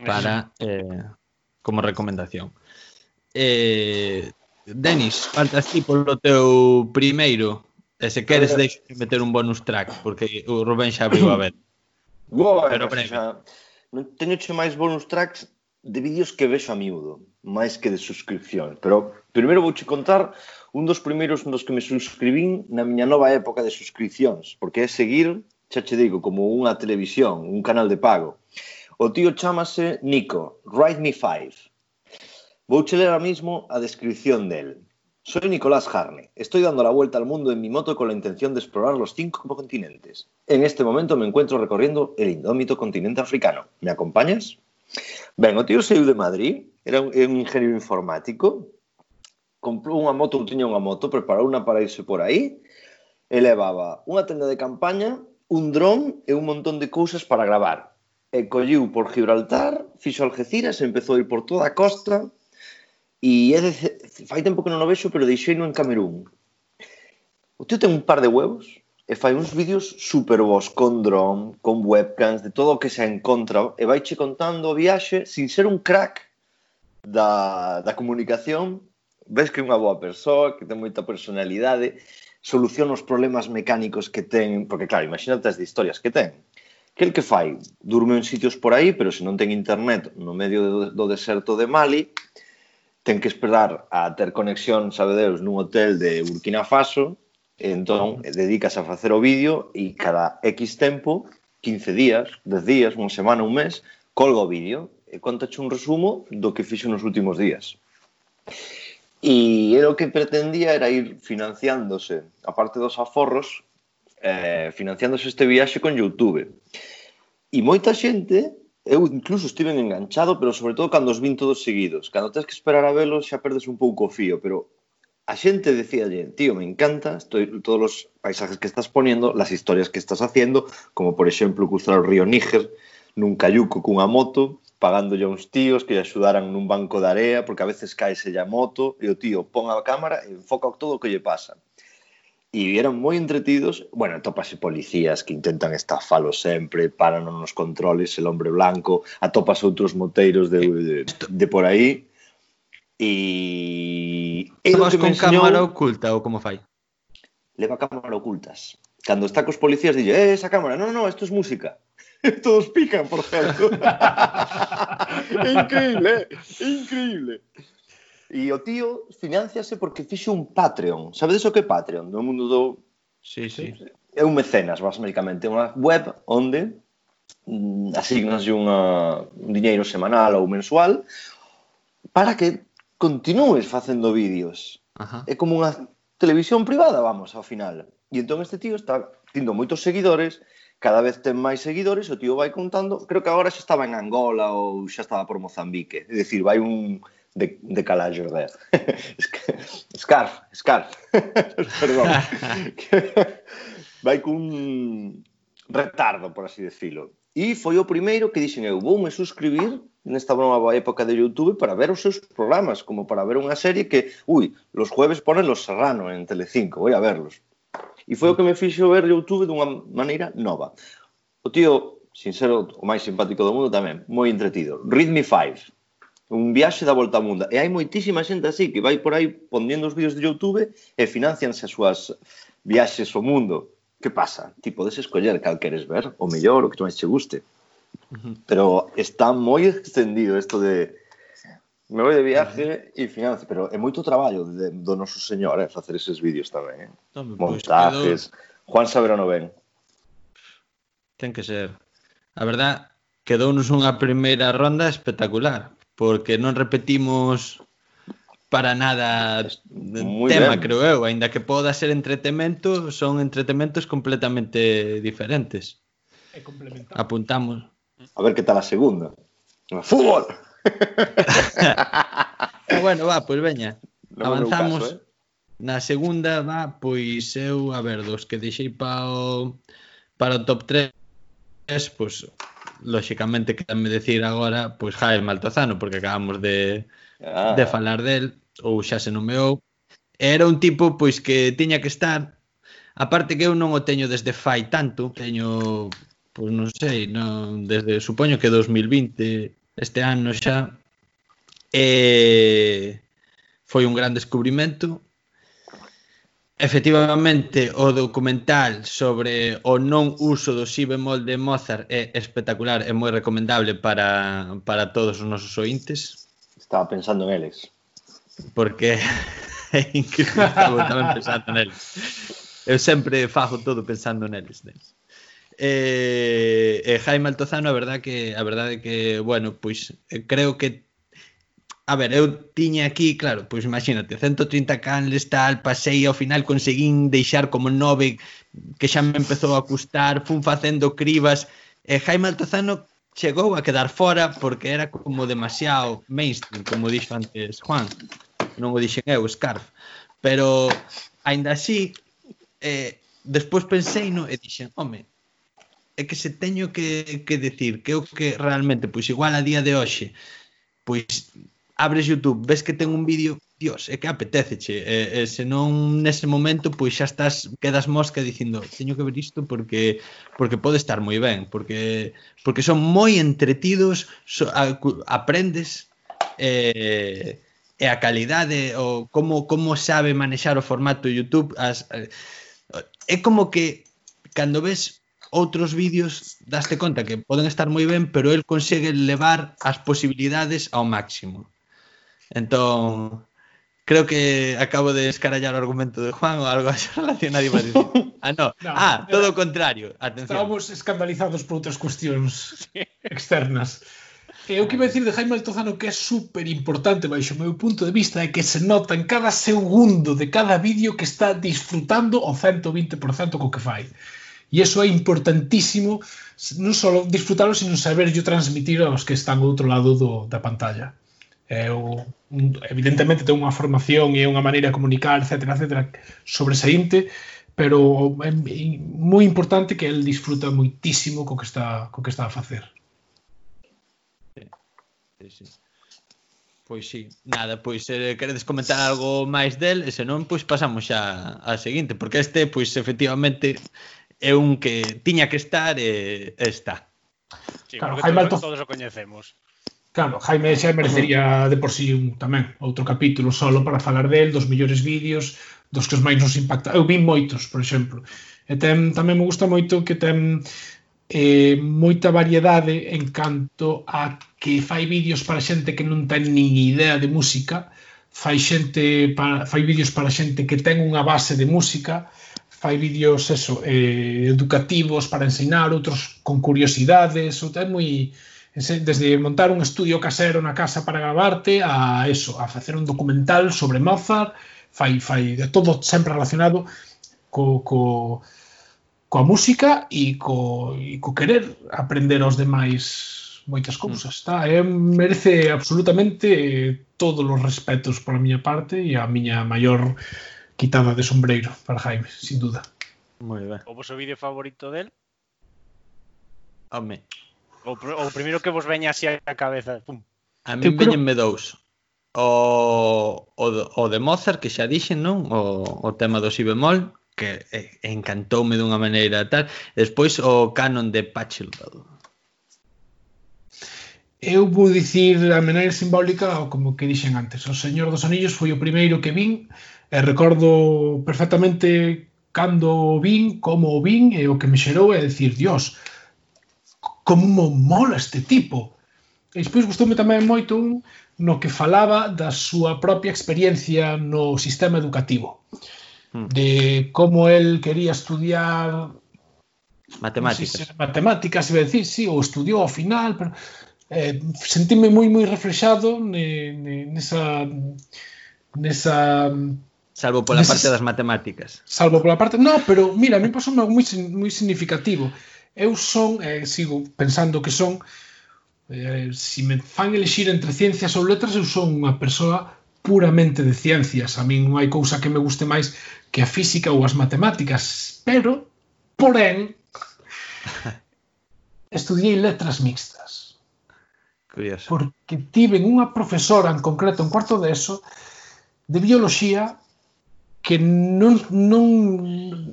para eh, como recomendación. Eh, Denis, falta así polo teu primeiro e se queres eh. deixo meter un bonus track porque o Rubén xa abriu a ver. Boa, Pero breve. Xa, non teño che máis bonus tracks de vídeos que vexo a miúdo, máis que de suscripción. Pero primeiro vouche contar un dos primeiros nos que me suscribín na miña nova época de suscripcións, porque é seguir, xa che digo, como unha televisión, un canal de pago. O tío chamase Nico, Write Me Five. Vouche ler ahora mismo a descripción del. Soy Nicolás Harney. Estoy dando la vuelta al mundo en mi moto con la intención de explorar los cinco continentes. En este momento me encuentro recorriendo el indómito continente africano. ¿Me acompañas? Ben, o tío saiu de Madrid, era un, ingeniero informático, comprou unha moto, tiña unha moto, preparou unha para irse por aí, e levaba unha tenda de campaña, un dron e un montón de cousas para gravar. e colliu por Gibraltar, fixo Algeciras, empezou a ir por toda a costa e é de, fai tempo que non o vexo, pero deixei no en Camerún. O tío ten un par de huevos e fai uns vídeos super vos con dron, con webcams, de todo o que se encontra e vai che contando o viaxe sin ser un crack da, da comunicación. Ves que é unha boa persoa, que ten moita personalidade, soluciona os problemas mecánicos que ten, porque claro, imagínate as de historias que ten Que el que fai? Durme en sitios por aí, pero se non ten internet no medio do deserto de Mali, ten que esperar a ter conexión, sabe Deus, nun hotel de Burkina Faso, entón, e entón dedicas a facer o vídeo e cada X tempo, 15 días, 10 días, unha semana, un mes, colga o vídeo e contache un resumo do que fixo nos últimos días. E era o que pretendía era ir financiándose, a parte dos aforros, eh, financiándose este viaxe con Youtube. E moita xente, eu incluso estive enganchado, pero sobre todo cando os vin todos seguidos. Cando tens que esperar a velos xa perdes un pouco o fío, pero a xente decía, tío, me encanta estoy, todos os paisajes que estás poniendo, las historias que estás haciendo, como por exemplo cruzar o río Níger nun cayuco cunha moto, pagándolle a uns tíos que lle axudaran nun banco de area, porque a veces caese a moto, e o tío pon a cámara e enfoca todo o que lle pasa. E eran moi entretidos. Bueno, atopase policías que intentan estafalo sempre, paran nos controles, el hombre blanco, atopas outros moteiros de, de, de por. E... o Vas que me con enseñou- cámara oculta ou como fai? leva cámara ocultas. Cando está cos policías, dille, eh, esa cámara, no, no, esto es música. Todos pican, por certo. increíble, eh? increíble. E o tío financiase porque fixo un Patreon. Sabedes o que é Patreon? No mundo do... Sí, sí. É un mecenas, basicamente. É Unha web onde mm, asignaslle unha, un diñeiro semanal ou mensual para que continúes facendo vídeos. Ajá. É como unha televisión privada, vamos, ao final. E entón este tío está tindo moitos seguidores, cada vez ten máis seguidores, o tío vai contando, creo que agora xa estaba en Angola ou xa estaba por Mozambique. É dicir, vai un de, de Calaxos de... Scarf, Scarf. Perdón. Vai cun retardo, por así decirlo. E foi o primeiro que dixen eu, voume suscribir nesta nova época de Youtube para ver os seus programas, como para ver unha serie que, ui, los jueves ponen Los Serrano en Telecinco, vou a verlos. E foi o que me fixo ver Youtube dunha maneira nova. O tío, sin ser o máis simpático do mundo tamén, moi entretido. Read Me Five un viaxe da volta ao mundo. E hai moitísima xente así que vai por aí pondendo os vídeos de Youtube e financianse as súas viaxes ao mundo. Que pasa? Ti podes escoller cal queres ver, o mellor, o que máis che guste. Pero está moi extendido isto de me vou de viaje e financio, pero é moito traballo de, do noso señor eh, facer eses vídeos tamén. Eh? Pois Montajes. Pues. Juan Saberano ben. Ten que ser. A verdad, quedounos unha primeira ronda espectacular porque non repetimos para nada Muy tema, ben. creo eu, aínda que poda ser entretemento, son entretementos completamente diferentes. E Apuntamos. A ver que tal a segunda. Fútbol. Ah, bueno, va, pois pues veña. No Avanzamos. Caso, eh? Na segunda va, pois eu, a ver, dos que deixei para o, para o top 3, pois lóxicamente quedanme decir agora pois Jaime Maltozano, porque acabamos de, ah. de falar del, ou xa se nomeou. Era un tipo pois que tiña que estar, aparte que eu non o teño desde fai tanto, teño, pois non sei, non, desde supoño que 2020, este ano xa, e foi un gran descubrimento, Efectivamente, o documental sobre o non uso do si bemol de Mozart é espectacular, é moi recomendable para, para todos os nosos ointes. Estaba pensando en eles. Porque é increíble, estaba pensando en eles. Eu sempre fajo todo pensando neles, neles. Eh, eh, Jaime Altozano, a verdade que a verdade que, bueno, pois eh, creo que a ver, eu tiña aquí, claro, pois imagínate, 130 canles tal, pasei ao final conseguín deixar como nove que xa me empezou a custar, fun facendo cribas, e Jaime Altozano chegou a quedar fora porque era como demasiado mainstream, como dixo antes Juan, non o dixen eu, Scarf, pero aínda así, eh, despois pensei no, e dixen, home, é que se teño que, que decir que o que realmente, pois igual a día de hoxe, pois abres YouTube, ves que ten un vídeo, dios, é que apetéceche, e, e se non nese momento, pois xa estás, quedas mosca dicindo, teño que ver isto porque porque pode estar moi ben, porque porque son moi entretidos, so, a, aprendes e, e a calidade o como como sabe manexar o formato YouTube as, eh, é como que cando ves outros vídeos daste conta que poden estar moi ben, pero el consegue levar as posibilidades ao máximo. Entón, creo que acabo de escarallar o argumento de Juan ou algo así relacionado iba a dicir. Ah, no. no ah, todo o contrario. Atención. Estábamos escandalizados por outras cuestións externas. E o que iba a decir de Jaime Altozano que é super importante baixo o meu punto de vista é que se nota en cada segundo de cada vídeo que está disfrutando o 120% co que fai. E iso é importantísimo non só disfrutarlo, sino saber yo transmitir aos que están do outro lado do, da pantalla é o, un, evidentemente ten unha formación e unha maneira de comunicar, etc, etc, sobresaínte, pero é moi importante que el disfruta moitísimo co que está, co que está a facer. Sí, sí. Pois sí, nada, pois se eh, queredes comentar algo máis del, e senón pois pasamos xa á seguinte, porque este pois efectivamente é un que tiña que estar e está. Sí, claro, porque todos, todos o coñecemos. Claro, Jaime xa merecería de por si sí un, tamén outro capítulo solo para falar del, dos millores vídeos, dos que os máis nos impacta. Eu vi moitos, por exemplo. E ten, tamén me gusta moito que ten eh, moita variedade en canto a que fai vídeos para xente que non ten nin idea de música, fai xente para, fai vídeos para xente que ten unha base de música, fai vídeos eso, eh, educativos para ensinar, outros con curiosidades, ou ten moi desde montar un estudio casero na casa para gravarte a eso, a facer un documental sobre Mozart, fai, fai de todo sempre relacionado co, co, coa música e co, e co querer aprender aos demais moitas mm. cousas. Está, é, merece absolutamente todos os respetos pola miña parte e a miña maior quitada de sombreiro para Jaime, sin duda. Moi ben. O vosso vídeo favorito del? Home. O, o primeiro que vos veña así a cabeza. Pum. A mí veñenme dous. O, o, o de Mozart, que xa dixen, non? O, o tema do si bemol, que eh, encantoume dunha maneira tal. Despois o canon de Pachelbel. Eu vou dicir a maneira simbólica como que dixen antes. O Señor dos Anillos foi o primeiro que vin e recordo perfectamente cando o vin, como o vin e o que me xerou é dicir, Dios, como mola este tipo. E despois gustoume tamén moito un no que falaba da súa propia experiencia no sistema educativo. Hmm. De como el quería estudiar matemáticas. Si sei, matemáticas, iba decir, sí, o estudiou ao final, pero eh, sentime moi moi reflexado ne, ne, nesa nesa Salvo pola nesa, parte das matemáticas. Salvo pola parte... No, pero, mira, a mí pasou algo moi, moi significativo. Eu son, e eh, sigo pensando que son, eh, si me fan elixir entre ciencias ou letras, eu son unha persoa puramente de ciencias. A min non hai cousa que me guste máis que a física ou as matemáticas, pero, porén, estudiei letras mixtas. Curioso. Porque tiven unha profesora en concreto en cuarto de eso de bioloxía que non non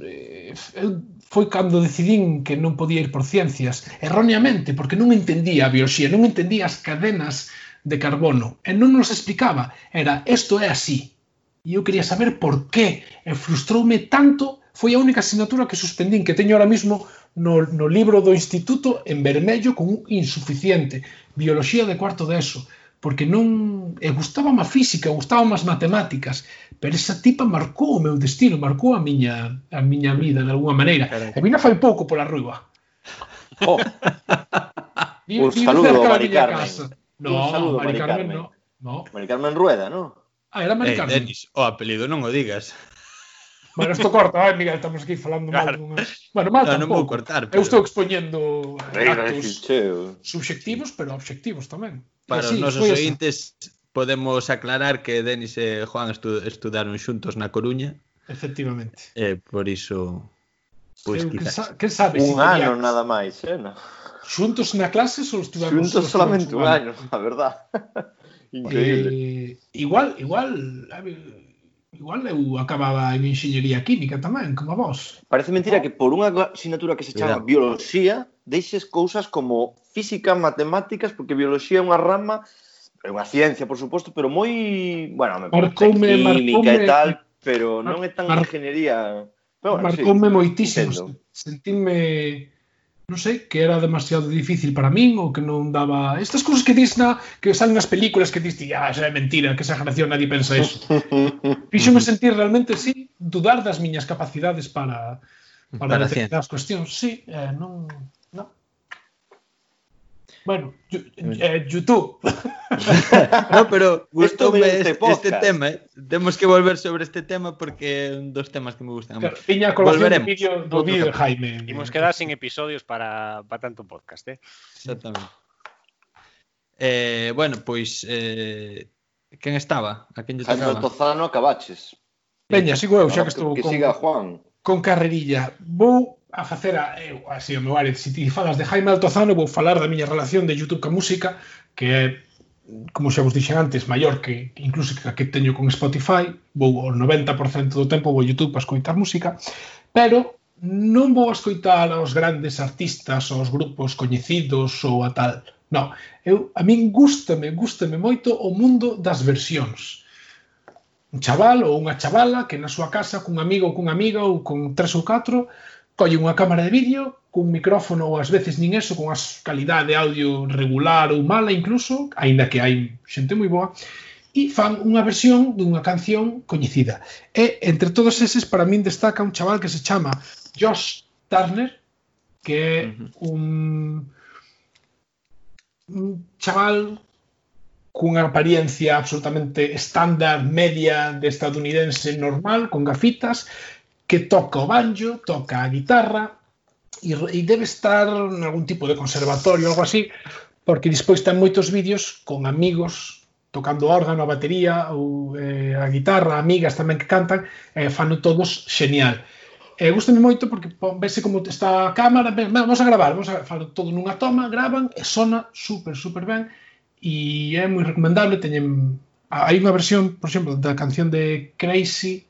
eh, eu foi cando decidín que non podía ir por ciencias, erróneamente, porque non entendía a bioloxía, non entendía as cadenas de carbono, e non nos explicaba, era, isto é así. E eu quería saber por qué, e frustroume tanto, foi a única asignatura que suspendín, que teño ahora mismo no, no libro do instituto en vermello con un insuficiente, bioloxía de cuarto de eso porque non e gustaba má física, gustaba más matemáticas, pero esa tipa marcou o meu destino, marcou a miña a miña vida de alguma maneira. Carai. E vina fai pouco pola rúa. Oh. Vi, un saludo a Mari Carmen. Casa. No, un saludo, Mari, Mari Carmen, Carmen, no. no. Mari Carmen Rueda, no? Ah, era Mari eh, Carmen. Denis, o apelido non o digas. Bueno, isto corta, eh, Miguel, estamos aquí falando claro. mal dunha... Bueno, mal no, tampouco. Non vou cortar, pero... Eu estou expoñendo Reira, datos subxectivos, pero obxectivos tamén. Para sí, os nosos ointes podemos aclarar que Denis e Juan estu estudaron xuntos na Coruña. Efectivamente. E por iso pois pues, quizás. Que, sa que sabes? Un si ano nada máis, eh? No? Xuntos na clase ou estudamos? Xuntos solamente un ano, a verdad. Increíble. Eh, igual, igual, a ver, Igual eu acababa en enxeñería química tamén, como vos. Parece mentira oh. que por unha asignatura que se chama Biología, bioloxía deixes cousas como física, matemáticas, porque bioloxía é unha rama, é unha ciencia, por suposto, pero moi, bueno, me marcoume, química marcoume, e tal, pero non é tan mar, ingeniería. Pero bueno, marcoume sí, moitísimo, entendo. sentime non sei, que era demasiado difícil para min ou que non daba... Estas cousas que dis na, que salen nas películas que dis, ah, xa é mentira, que esa generación nadie pensa eso. Fíxome sentir realmente, sí, dudar das miñas capacidades para, para determinadas cuestións. Sí, eh, non... Bueno, eh, YouTube. no, pero gustoume este, este, este tema, eh. Temos que volver sobre este tema porque é un dos temas que me gustan. Claro, tiña colación do vídeo do vídeo Jaime. Imos quedar sin episodios para para tanto podcast, eh. Exactamente. Eh, bueno, pois eh quen estaba? A quen lle tocaba? Jaime Tozano Cabaches. Veña, sigo eu, xa que ah, estou con, que con, siga Juan. con carrerilla. Vou a facer a, eu, así o meu área, se ti falas de Jaime Altozano, vou falar da miña relación de YouTube ca música, que é como xa vos dixen antes, maior que incluso que a que teño con Spotify, vou o 90% do tempo vou a YouTube para escoitar música, pero non vou a escoitar aos grandes artistas, aos grupos coñecidos ou a tal. Non, eu, a min gustame, gustame moito o mundo das versións. Un chaval ou unha chavala que na súa casa cun amigo ou cunha amiga ou con tres ou catro collen unha cámara de vídeo cun micrófono ou ás veces nin eso, con as calidade de audio regular ou mala incluso, aínda que hai xente moi boa, e fan unha versión dunha canción coñecida. E entre todos eses para min destaca un chaval que se chama Josh Turner, que é un un chaval cunha apariencia absolutamente estándar, media de estadounidense normal, con gafitas, que toca o banjo, toca a guitarra e, e debe estar en algún tipo de conservatorio, algo así, porque despois ten moitos vídeos con amigos tocando órgano, a batería ou eh, a guitarra, amigas tamén que cantan, eh, fano todos xenial. E eh, gustame moito porque vese como está a cámara, ves, vamos a gravar, vamos a falo todo nunha toma, graban e sona super, super ben e é moi recomendable, teñen hai unha versión, por exemplo, da canción de Crazy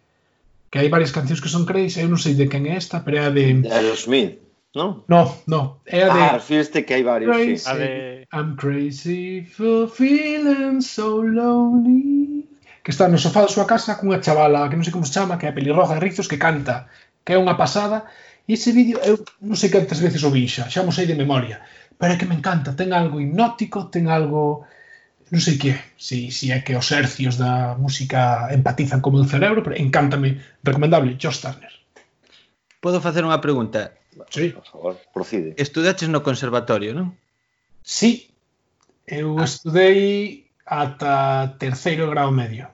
que hai varias cancións que son crazy, eu non sei de quen é esta, pero é a de... De Aerosmith, non? No, no, é a de... Ah, refiriste que hai varios, crazy, sí. A de... I'm crazy for feeling so lonely que está no sofá da súa casa cunha chavala que non sei como se chama, que é pelirroja de rizos, que canta, que é unha pasada. E ese vídeo, eu non sei cantas veces o vin xa, xa mo sei de memoria, pero é que me encanta, ten algo hipnótico, ten algo non sei que, si, si é que os hercios da música empatizan como o cerebro, pero encántame, recomendable, Josh Turner. Podo facer unha pregunta? Sí. Por favor, procide. Estudaches no conservatorio, non? Sí. Eu ah. estudei ata terceiro grau medio.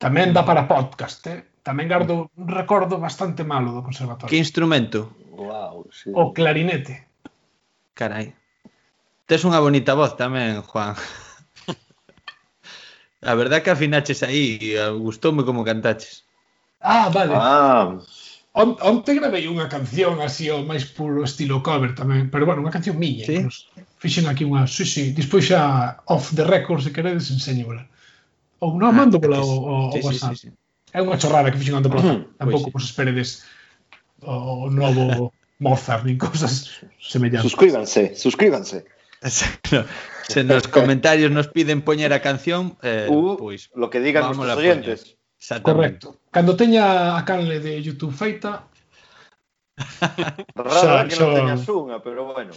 Tamén dá para podcast, eh? Tamén gardo un recordo bastante malo do conservatorio. Que instrumento? Wow, sí. O clarinete. Carai. Tes unha bonita voz tamén, Juan. A verdad que afinaches aí, eh, gustoume como cantaches. Ah, vale. Ah. On, onte gravei unha canción así o máis puro estilo cover tamén, pero bueno, unha canción miña. Sí? Nos fixen aquí unha, sí, sí, despois xa off the record se queredes enséñola. Ou non, ah, mando pola o, o, sí, o WhatsApp. Sí, sí, sí. É unha chorrada que fixen onte pola. Uh, pois Tampouco pois, sí. vos esperedes o novo Mozart nin cosas semellantes. Suscríbanse, suscríbanse. Exacto. Se nos comentarios nos piden poñer a canción, eh, uh, pois lo que digan os oyentes. Correcto. Cando teña a canle de YouTube feita, Rara xa, que non teñas unha, pero bueno.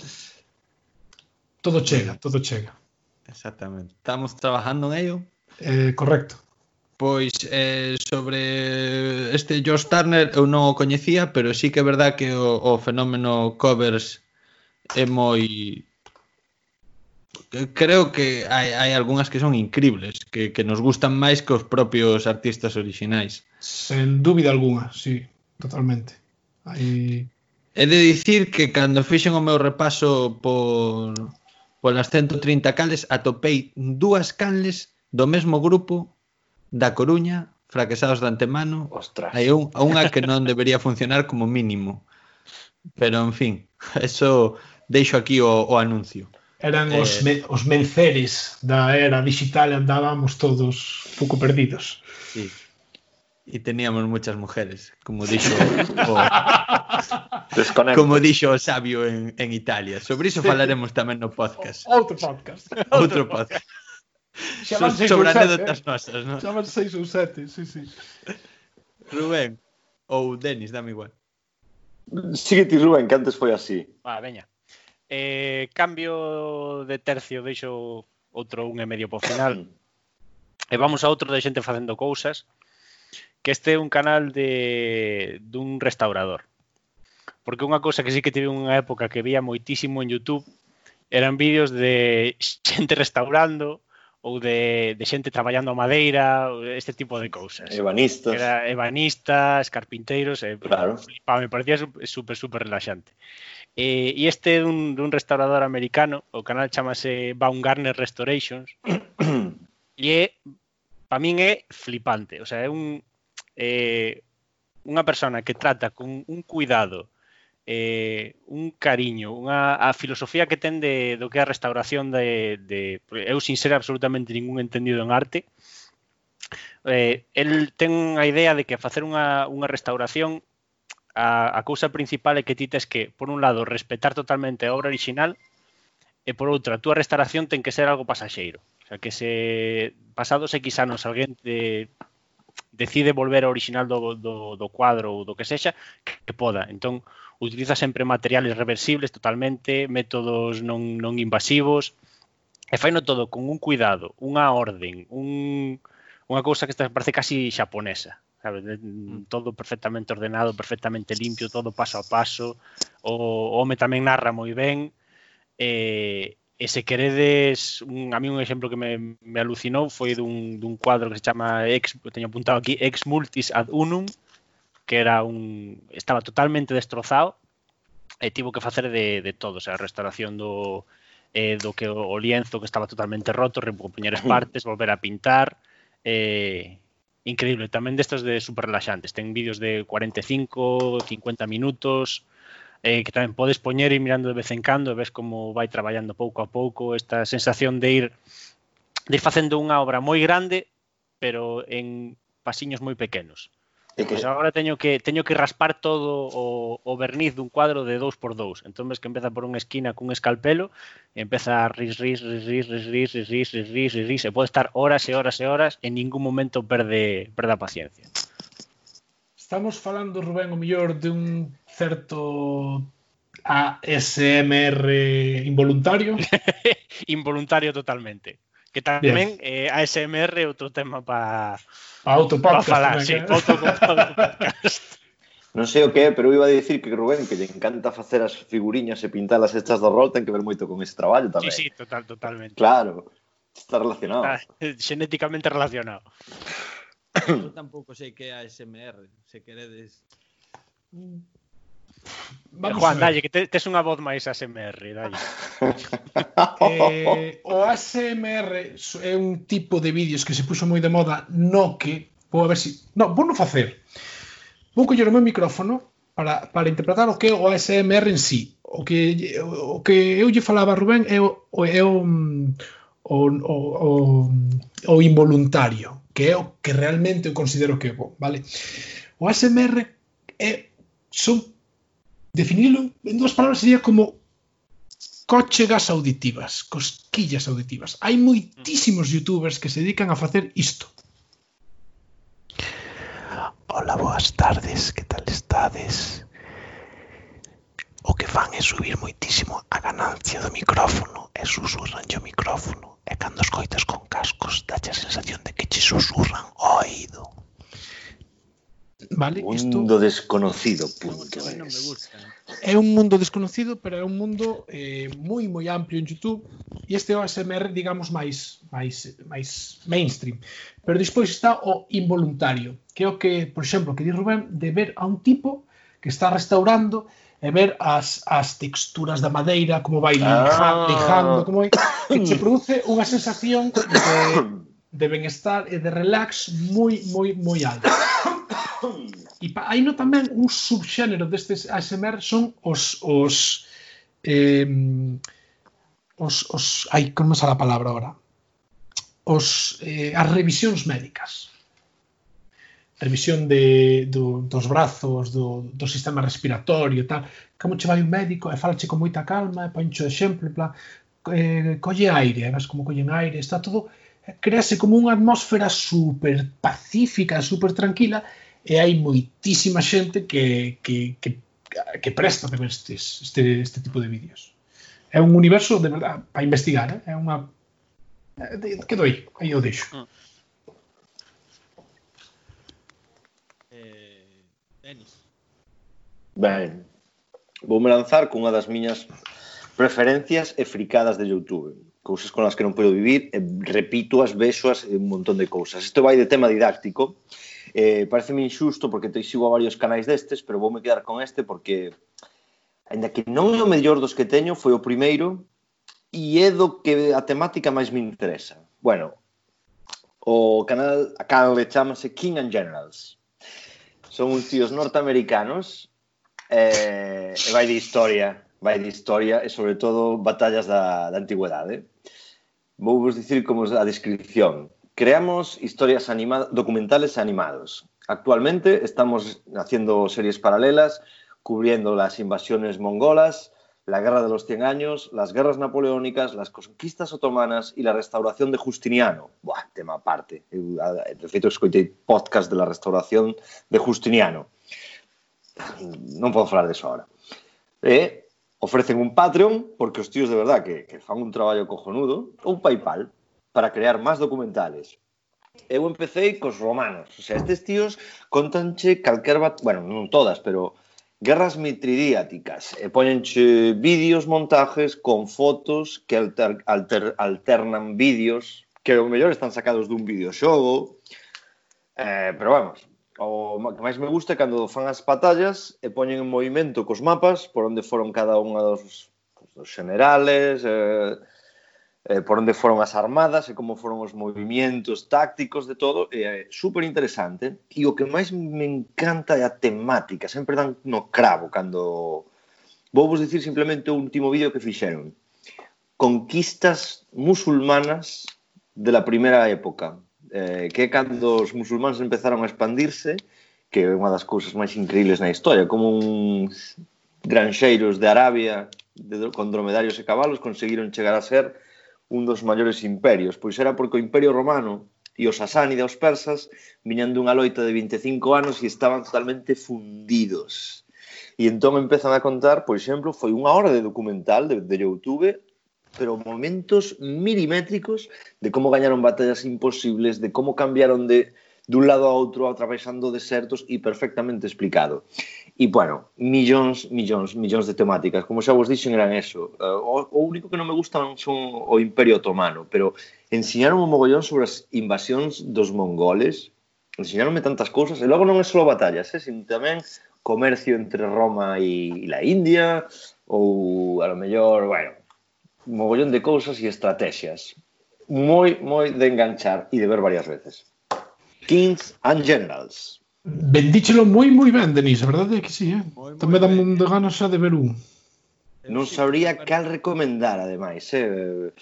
Todo chega, todo chega. Exactamente. Estamos trabajando en ello. Eh, correcto. Pois eh, sobre este Josh Turner eu non o coñecía, pero sí que é verdad que o, o fenómeno covers é moi creo que hai, hai algunhas que son incribles, que, que nos gustan máis que os propios artistas orixinais. Sen dúbida alguna, sí, totalmente. Aí... He de dicir que cando fixen o meu repaso por, polas 130 cales atopei dúas canles do mesmo grupo da Coruña, fraquesados de antemano. Ostras. Hai un, unha que non debería funcionar como mínimo. Pero, en fin, eso deixo aquí o, o anuncio. Eran eh, os, me, os menceres da era digital, andábamos todos pouco perdidos. Sí. E teníamos muchas mujeres, como dixo o, Desconecto. como dixo o sabio en, en Italia. Sobre iso falaremos tamén no podcast. Outro podcast. Outro podcast. Xa van so, sobre anécdotas eh? nosas, non? Xa van seis ou sete, sí, sí. Rubén, ou Denis, dame igual. Sigue ti, Rubén, que antes foi así. Va, veña. Eh, cambio de tercio, deixo outro un e medio po final. e vamos a outro de xente facendo cousas, que este é un canal de dun restaurador. Porque unha cousa que sí que tive unha época que vía moitísimo en YouTube eran vídeos de xente restaurando, ou de, de xente traballando a madeira, este tipo de cousas. Ebanistas. Era ebanistas, carpinteiros, e, claro. pa, me parecía super, super relaxante. E, e este é dun, dun restaurador americano, o canal chamase Baumgartner Restorations, e é, pa min é flipante, o sea, é un... Eh, unha persona que trata con un cuidado eh, un cariño, unha a filosofía que ten de, do que é a restauración de, de eu sin ser absolutamente ningún entendido en arte eh, el ten a idea de que facer unha, unha restauración a, a cousa principal é que ti tes que, por un lado, respetar totalmente a obra original e por outra, a túa restauración ten que ser algo pasaxeiro. O sea, que se pasados X anos alguén te decide volver ao original do, do, do cuadro ou do que sexa, que, que poda. Entón, utiliza sempre materiales reversibles totalmente, métodos non, non invasivos, e faino todo con un cuidado, unha orden, un, unha cousa que parece casi xaponesa. Sabe? Mm. Todo perfectamente ordenado, perfectamente limpio, todo paso a paso. O home tamén narra moi ben. E, E se queredes, un, a mí un exemplo que me, me alucinou foi dun, dun cuadro que se chama Ex, teño apuntado aquí, Ex Multis ad Unum, que era un estaba totalmente destrozado e tivo que facer de, de todo, o sea, a restauración do eh, do que o lienzo que estaba totalmente roto, repoñer as partes, volver a pintar, eh, increíble, tamén destas de super relaxantes, ten vídeos de 45, 50 minutos, eh, que tamén podes poñer e mirando de vez en cando e ves como vai traballando pouco a pouco esta sensación de ir de ir facendo unha obra moi grande pero en pasiños moi pequenos. E que... Pois agora teño que teño que raspar todo o, o verniz dun cuadro de 2 por 2 Entón ves que empeza por unha esquina cun escalpelo e empeza a ris, ris, ris, ris, ris, ris, ris, ris, ris, ris, ris, e pode estar horas e horas e horas e en ningún momento perde, perde a paciencia. Estamos falando, Rubén, o mellor de un certo ASMR involuntario. involuntario totalmente. Que tamén eh, ASMR é outro tema para pa outro podcast. Pa falar, sí, eh. outro podcast. Non sei o que é, pero iba a dicir que Rubén que lle encanta facer as figuriñas e pintalas estas do rol ten que ver moito con ese traballo tamén. Sí, sí, total, totalmente. Claro, está relacionado. Está eh, xenéticamente relacionado. Eu tampouco sei que é a SMR, se queredes. Mm. Eh, Vamos Juan, dalle, que tes unha voz máis ASMR, dalle. eh, o ASMR é un tipo de vídeos que se puxo moi de moda no que... Vou a ver si... No, vou non facer. Vou coller o meu micrófono para, para interpretar o que é o ASMR en sí. O que, o que eu lle falaba a Rubén é o, é o, mm, o, o, o, o involuntario que é o que realmente eu considero que é bom, vale? O ASMR é son definilo en dúas palabras sería como cochegas auditivas, cosquillas auditivas. Hai moitísimos youtubers que se dedican a facer isto. Hola, boas tardes, que tal estades? O que fan é subir moitísimo a ganancia do micrófono e susurran o micrófono E cando escoitas con cascos, dache a sensación de que che susurran o oído. Vale, un isto... mundo desconocido, punto. Non me gusta. É un mundo desconocido, pero é un mundo eh, moi moi amplio en YouTube e este é o ASMR, digamos, máis máis máis mainstream. Pero despois está o involuntario, que é o que, por exemplo, que di Rubén de ver a un tipo que está restaurando e ver as, as texturas da madeira, como vai ah. lijando, como vai, que che produce unha sensación de, de benestar e de relax moi, moi, moi alta. E pa, hai no tamén un subxénero destes ASMR son os os eh, os, os ai, como é a palabra agora? Os, eh, as revisións médicas revisión de, do, dos brazos, do, do sistema respiratorio, e tal, como che vai un médico e falache con moita calma, e poncho exemplo, en plan, eh, colle aire, eh, vas como collen aire, está todo, crease como unha atmósfera super pacífica, super tranquila, e hai moitísima xente que, que, que, que presta para estes, este, este tipo de vídeos. É un universo, de verdad, para investigar, eh? é unha... Eh, que doi, aí eu deixo. Mm. Denis. Ben, voume lanzar cunha das miñas preferencias e fricadas de Youtube. Cousas con as que non podo vivir, e repito as vexoas un montón de cousas. Isto vai de tema didáctico, Eh, pareceme injusto porque te sigo a varios canais destes, pero voume quedar con este porque ainda que non é o mellor dos que teño, foi o primeiro e é do que a temática máis me interesa. Bueno, o canal a canal chamase King and Generals. Son uns tíos norteamericanos eh, e vai de historia, vai de historia e sobre todo batallas da, da antigüedade. Vou vos dicir como a descripción. Creamos historias animadas, documentales animados. Actualmente estamos haciendo series paralelas cubriendo las invasiones mongolas, la Guerra de los Cien Años, las guerras napoleónicas, las conquistas otomanas y la restauración de Justiniano. Buah, tema aparte. Eh, de feito, escoitei podcast de la restauración de Justiniano. Non podo falar deso ahora. E ofrecen un Patreon, porque os tíos de verdad que, que fan un traballo cojonudo, un Paypal, para crear máis documentales. Eu empecé cos romanos. O sea, estes tíos contanche calquer... Bat... Bueno, non todas, pero Guerras mitridiáticas. E ponenche vídeos montajes con fotos que alter, alter, alternan vídeos que o mellor están sacados dun videoxogo. Eh, pero vamos o que máis me gusta é cando fan as batallas e poñen en movimento cos mapas por onde foron cada unha dos, dos generales eh, eh, por onde foron as armadas e como foron os movimentos tácticos de todo, é eh, super interesante e o que máis me encanta é a temática, sempre dan no cravo cando vou vos dicir simplemente o último vídeo que fixeron. Conquistas musulmanas de la primeira época eh, que é cando os musulmáns empezaron a expandirse que é unha das cousas máis increíbles na historia como uns granxeiros de Arabia de, con dromedarios e cabalos conseguiron chegar a ser un dos maiores imperios, pois era porque o Imperio Romano e os Sasánida, os persas, viñan dunha loita de 25 anos e estaban totalmente fundidos. E entón empezan a contar, por exemplo, foi unha hora de documental de, de Youtube pero momentos milimétricos de como gañaron batallas imposibles, de como cambiaron de dun lado a outro atravesando desertos e perfectamente explicado. E, bueno, millóns, millóns, millóns de temáticas. Como xa vos dixen, eran eso. Uh, o, o único que non me gustan son o Imperio Otomano, pero enseñaron un mogollón sobre as invasións dos mongoles, enseñaronme tantas cousas, e logo non é só batallas, eh, sino tamén comercio entre Roma e, e la India, ou, a lo mellor, bueno, un mogollón de cousas e estrategias. Moi, moi de enganchar e de ver varias veces. Kings and Generals. Vendíchelo moi moi ben, Denis, a verdade é que sí, eh? Moi, moi Tamén dame un de ganas xa de ver un. Non sabría cal recomendar, ademais, eh?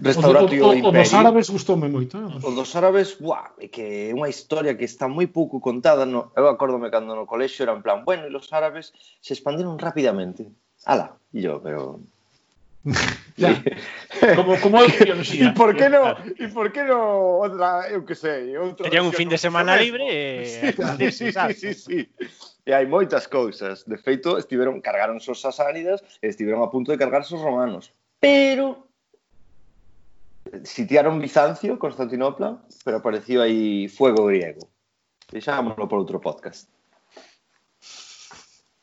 Restaurante o, o, o, O dos árabes gustoume moito. Eh? O dos árabes, buah, é que é unha historia que está moi pouco contada. No, eu acórdome cando no colexio era en plan, bueno, e los árabes se expandiron rapidamente. Ala, e yo, pero Ya. como, como bioloxía. E por que no? e por que no outra, eu que sei, outra. Terían un fin de semana libre e sí, sí, sí, sí, sí. E hai moitas cousas. De feito, estiveron cargaron os sasánidas e estiveron a punto de cargarse os romanos. Pero sitiaron Bizancio, Constantinopla, pero apareció aí fuego griego. Deixámoslo por outro podcast.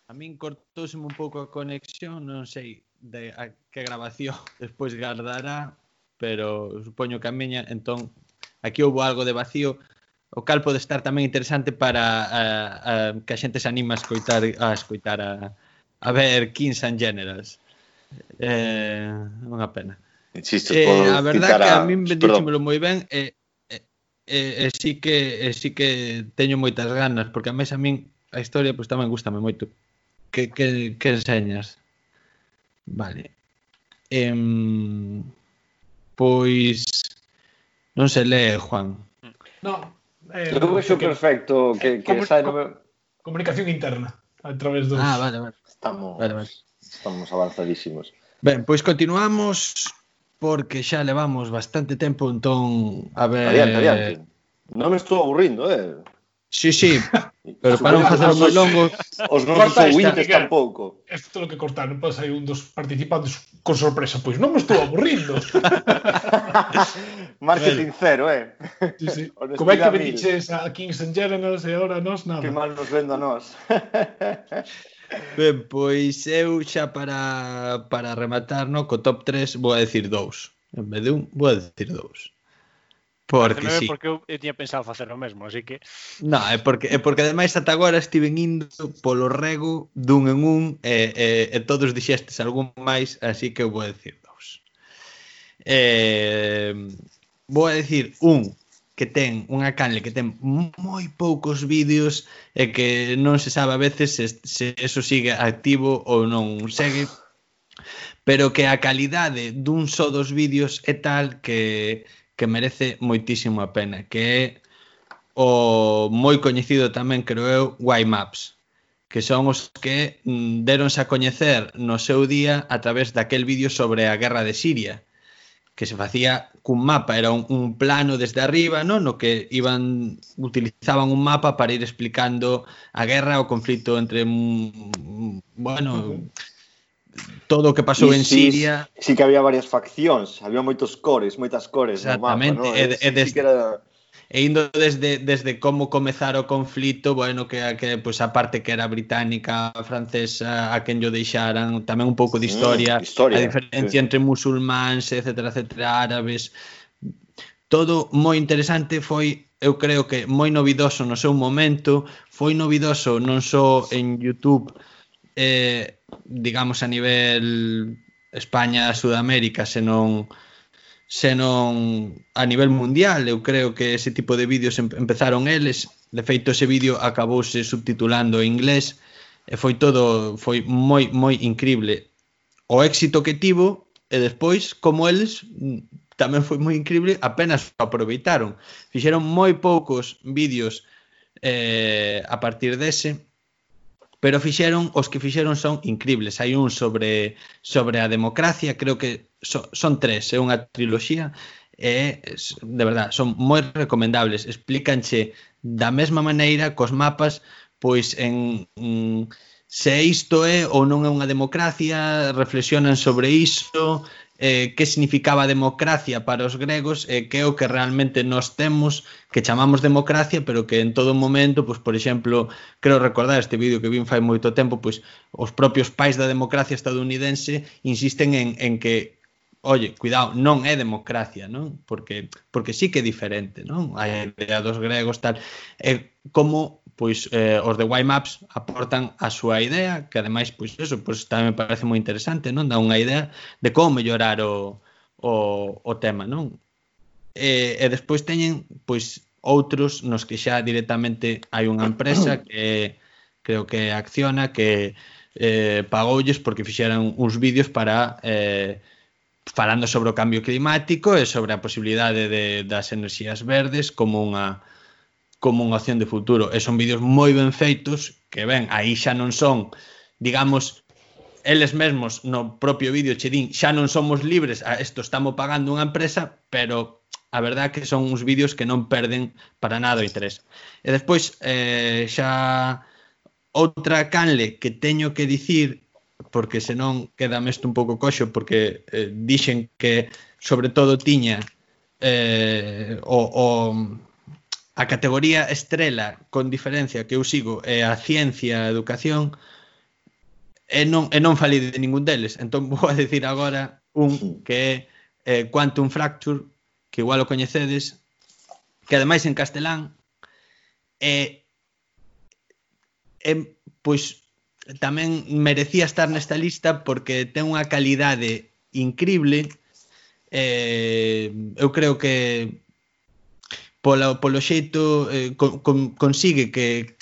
A min cortouseme un pouco a conexión, non sei de a que grabación despois gardará, pero supoño que a miña, entón, aquí houve algo de vacío, o cal pode estar tamén interesante para a, a, que a xente se anima a escoitar a escoitar a, a ver Kings and Generals. Eh, unha pena. Insisto, eh, a verdad que a, a min vendíxemelo moi ben e e, e, e, sí que e sí que teño moitas ganas porque a mes a min a historia pois pues, tamén gustame moito. Que que que enseñas? Vale. Em, pois non se lee, Juan. No, eh, Eu vexo que, perfecto que, que comun, sai no... meu... comunicación interna a través dos... Ah, vale, vale. Estamos, vale, vale. estamos avanzadísimos. Ben, pois continuamos porque xa levamos bastante tempo entón a ver... Adiante, adiante. Non me estou aburrindo, eh. Sí, sí, pero para non facer moi longo. Os nosos corta esta, Windows Miguel. tampouco Isto lo que cortar, non pode sair un dos participantes con sorpresa. Pois non me estou aburrindo Marketing cero, eh. Sí, sí. Como é que veniches a Kings and Generals e agora nos nada. Que mal nos vendo a nos Ben, pois eu xa para, para rematar no, co top 3 vou a decir dous. En vez de un, vou a decir dous. Porque sí. porque eu, eu tiña pensado facer o mesmo, así que... Non, é porque, é porque ademais ata agora estiven indo polo rego dun en un e, e, e todos dixestes algún máis, así que eu vou decir dous. Eh, vou a decir un que ten unha canle que ten moi poucos vídeos e que non se sabe a veces se, se eso sigue activo ou non segue pero que a calidade dun só dos vídeos é tal que que merece moitísimo a pena, que é o moi coñecido tamén, creo eu, Maps que son os que mm, deronse a coñecer no seu día a través daquel vídeo sobre a guerra de Siria, que se facía cun mapa, era un, un plano desde arriba, non? no que iban utilizaban un mapa para ir explicando a guerra, o conflito entre mm, mm, bueno, todo o que pasou e en sí, Siria. Si, que había varias faccións, había moitos cores, moitas cores Exactamente. no mapa, no? E, e, des, que era... e indo desde, desde como comezar o conflito, bueno, que, que pues, a parte que era británica, francesa, a quen yo deixaran, tamén un pouco de historia, mm, historia a diferencia sí. entre musulmáns, etcétera, etcétera, árabes, todo moi interesante foi eu creo que moi novidoso no seu momento foi novidoso non só en Youtube eh, digamos, a nivel España, Sudamérica, senón senón a nivel mundial. Eu creo que ese tipo de vídeos empezaron eles. De feito, ese vídeo acabouse subtitulando en inglés e foi todo foi moi moi incrible. O éxito que tivo e despois como eles tamén foi moi incrible, apenas o aproveitaron. Fixeron moi poucos vídeos eh, a partir dese pero fixeron, os que fixeron son incribles. Hai un sobre sobre a democracia, creo que so, son tres, é unha triloxía e de verdad, son moi recomendables. Explícanche da mesma maneira cos mapas, pois en mm, se isto é ou non é unha democracia, reflexionan sobre iso, eh, que significaba democracia para os gregos e eh, que é o que realmente nós temos que chamamos democracia, pero que en todo momento, pois, por exemplo, creo recordar este vídeo que vin fai moito tempo, pois os propios pais da democracia estadounidense insisten en, en que Oye, cuidado, non é democracia, non? Porque porque sí que é diferente, non? A idea dos gregos tal, é como pois eh, os de Maps aportan a súa idea, que ademais pois eso, pois tamén me parece moi interesante, non? Dá unha idea de como mellorar o o, o tema, non? E, e despois teñen pois outros nos que xa directamente hai unha empresa que creo que acciona que eh, pagoulles porque fixeran uns vídeos para eh, falando sobre o cambio climático e sobre a posibilidade de, das enerxías verdes como unha como unha acción de futuro. E son vídeos moi ben feitos que ben, aí xa non son, digamos, eles mesmos no propio vídeo che din xa non somos libres, a isto estamos pagando unha empresa, pero a verdad que son uns vídeos que non perden para nada o interés. E despois eh, xa outra canle que teño que dicir porque senón queda isto un pouco coxo porque eh, dixen que sobre todo tiña eh, o, o a categoría estrela con diferencia que eu sigo é a ciencia a educación e non, e non falei de ningún deles. Entón vou a decir agora un que é eh, Quantum Fracture que igual o coñecedes que ademais en castelán é, é pois tamén merecía estar nesta lista porque ten unha calidade incrible. Eh, eu creo que pola, polo xeito eh, con, con, consigue que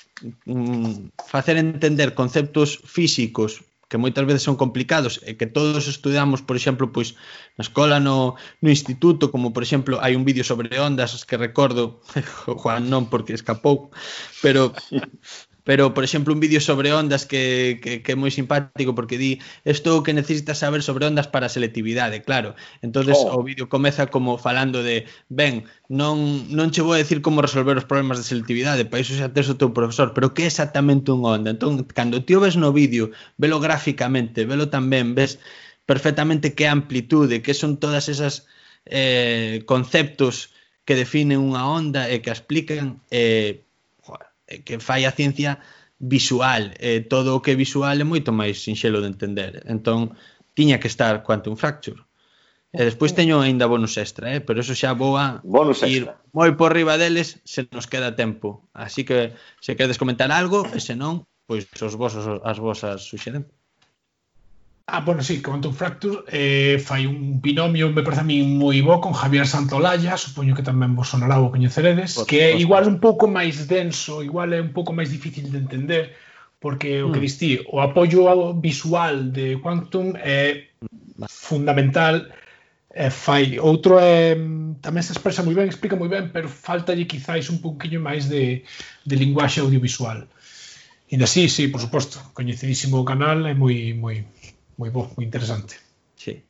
mm, facer entender conceptos físicos que moitas veces son complicados e que todos estudamos, por exemplo, pois na escola, no, no instituto, como por exemplo, hai un vídeo sobre ondas que recordo, Juan non porque escapou, pero pero por exemplo un vídeo sobre ondas que, que, que é moi simpático porque di isto que necesitas saber sobre ondas para a selectividade, claro. Entonces oh. o vídeo comeza como falando de, ben, non non che vou a decir como resolver os problemas de selectividade, para iso xa tes o teu profesor, pero que é exactamente unha onda? Entón, cando ti o ves no vídeo, velo gráficamente, velo tamén, ves perfectamente que amplitude, que son todas esas eh, conceptos que definen unha onda e que explican eh, Eh, que fai a ciencia visual, eh, todo o que é visual é moito máis sinxelo de entender. Entón, tiña que estar Quantum Fracture. E despois teño aínda bonus extra, eh? pero eso xa vou a bonus ir extra. moi por riba deles se nos queda tempo. Así que se queredes comentar algo, e se non, pois os vosos, as vosas suxerencias. Ah, bueno, sí, Quantum Fracture eh, fai un binomio, me parece a mí moi bo con Javier Santolaya, supoño que tamén vos sonará o coñeceredes, Pot, que é igual un pouco máis denso, igual é un pouco máis difícil de entender, porque o que mm. distí, o apoio visual de Quantum é fundamental, eh, fai outro é tamén se expresa moi ben, explica moi ben, pero faltalle quizáis un pouquiño máis de, de linguaxe audiovisual. E así, sí, por suposto, coñecidísimo o canal, é moi moi moi bo, moi interesante. Sí.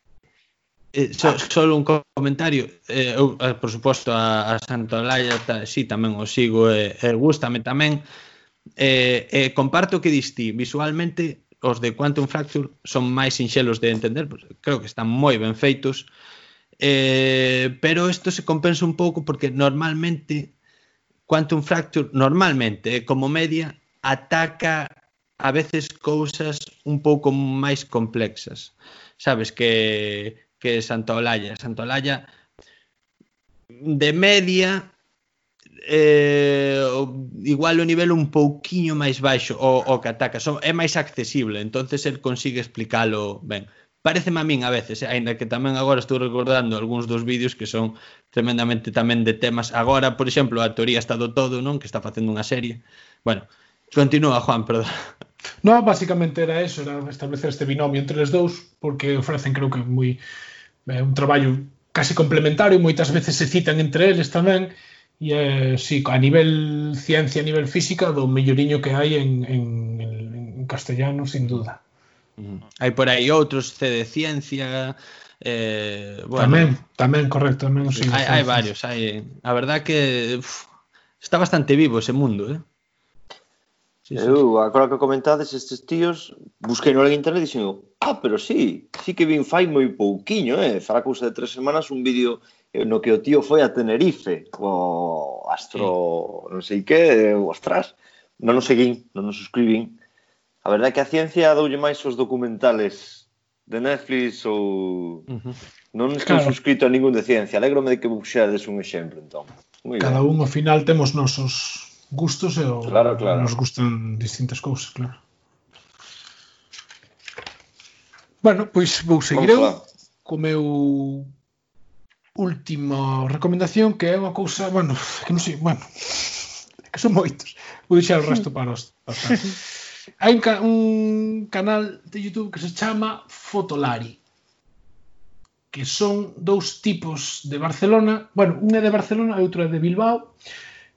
Eh, so, solo un comentario eh, eu, eh, por suposto a, a Santo Laia ta, sí, tamén o sigo e eh, eh, gustame tamén eh, eh, comparto o que diste, visualmente os de Quantum Fracture son máis sinxelos de entender pues, creo que están moi ben feitos eh, pero isto se compensa un pouco porque normalmente Quantum Fracture normalmente eh, como media ataca a veces cousas un pouco máis complexas. Sabes que que Santa Olalla, Santa Olalla de media eh, igual o nivel un pouquiño máis baixo o, o que ataca, so, é máis accesible entonces el consigue explicalo ben pareceme a min a veces, eh? aínda que tamén agora estou recordando algúns dos vídeos que son tremendamente tamén de temas agora, por exemplo, a teoría está do todo, non? que está facendo unha serie bueno, continúa Juan, perdón No, basicamente era eso, era establecer este binomio entre os dous, porque ofrecen, creo que, moi eh, un traballo casi complementario, moitas veces se citan entre eles tamén, e, eh, sí, a nivel ciencia, a nivel física, do melloriño que hai en, en, en castellano, sin duda. Mm. Hai por aí outros, C de Ciencia, eh, bueno, tamén, tamén, correcto, tamén. Sí, hai, hai varios, hai, a verdad que uf, está bastante vivo ese mundo, eh? Sí, sí. Eu, agora que comentades estes tíos, busquei no internet e dixen, ah, pero sí, sí que vin fai moi pouquiño, eh? Fará cousa de tres semanas un vídeo eh, no que o tío foi a Tenerife, o astro, sí. non sei que, ostras, non o seguín, non o suscribín. A verdade é que a ciencia doulle máis os documentales de Netflix ou... Uh -huh. Non estou claro. suscrito a ningún de ciencia. Alégrome de que buxeades un exemplo, entón. Muy Cada bien. un ao final temos nosos gustos e o, claro, claro. nos gustan distintas cousas, claro. Bueno, pois vou seguir eu co meu última recomendación que é unha cousa, bueno, que non sei, bueno, que son moitos. Vou deixar o resto para os. Para os. Hai un, ca un canal de YouTube que se chama Fotolari que son dous tipos de Barcelona, bueno, un é de Barcelona e outro é de Bilbao,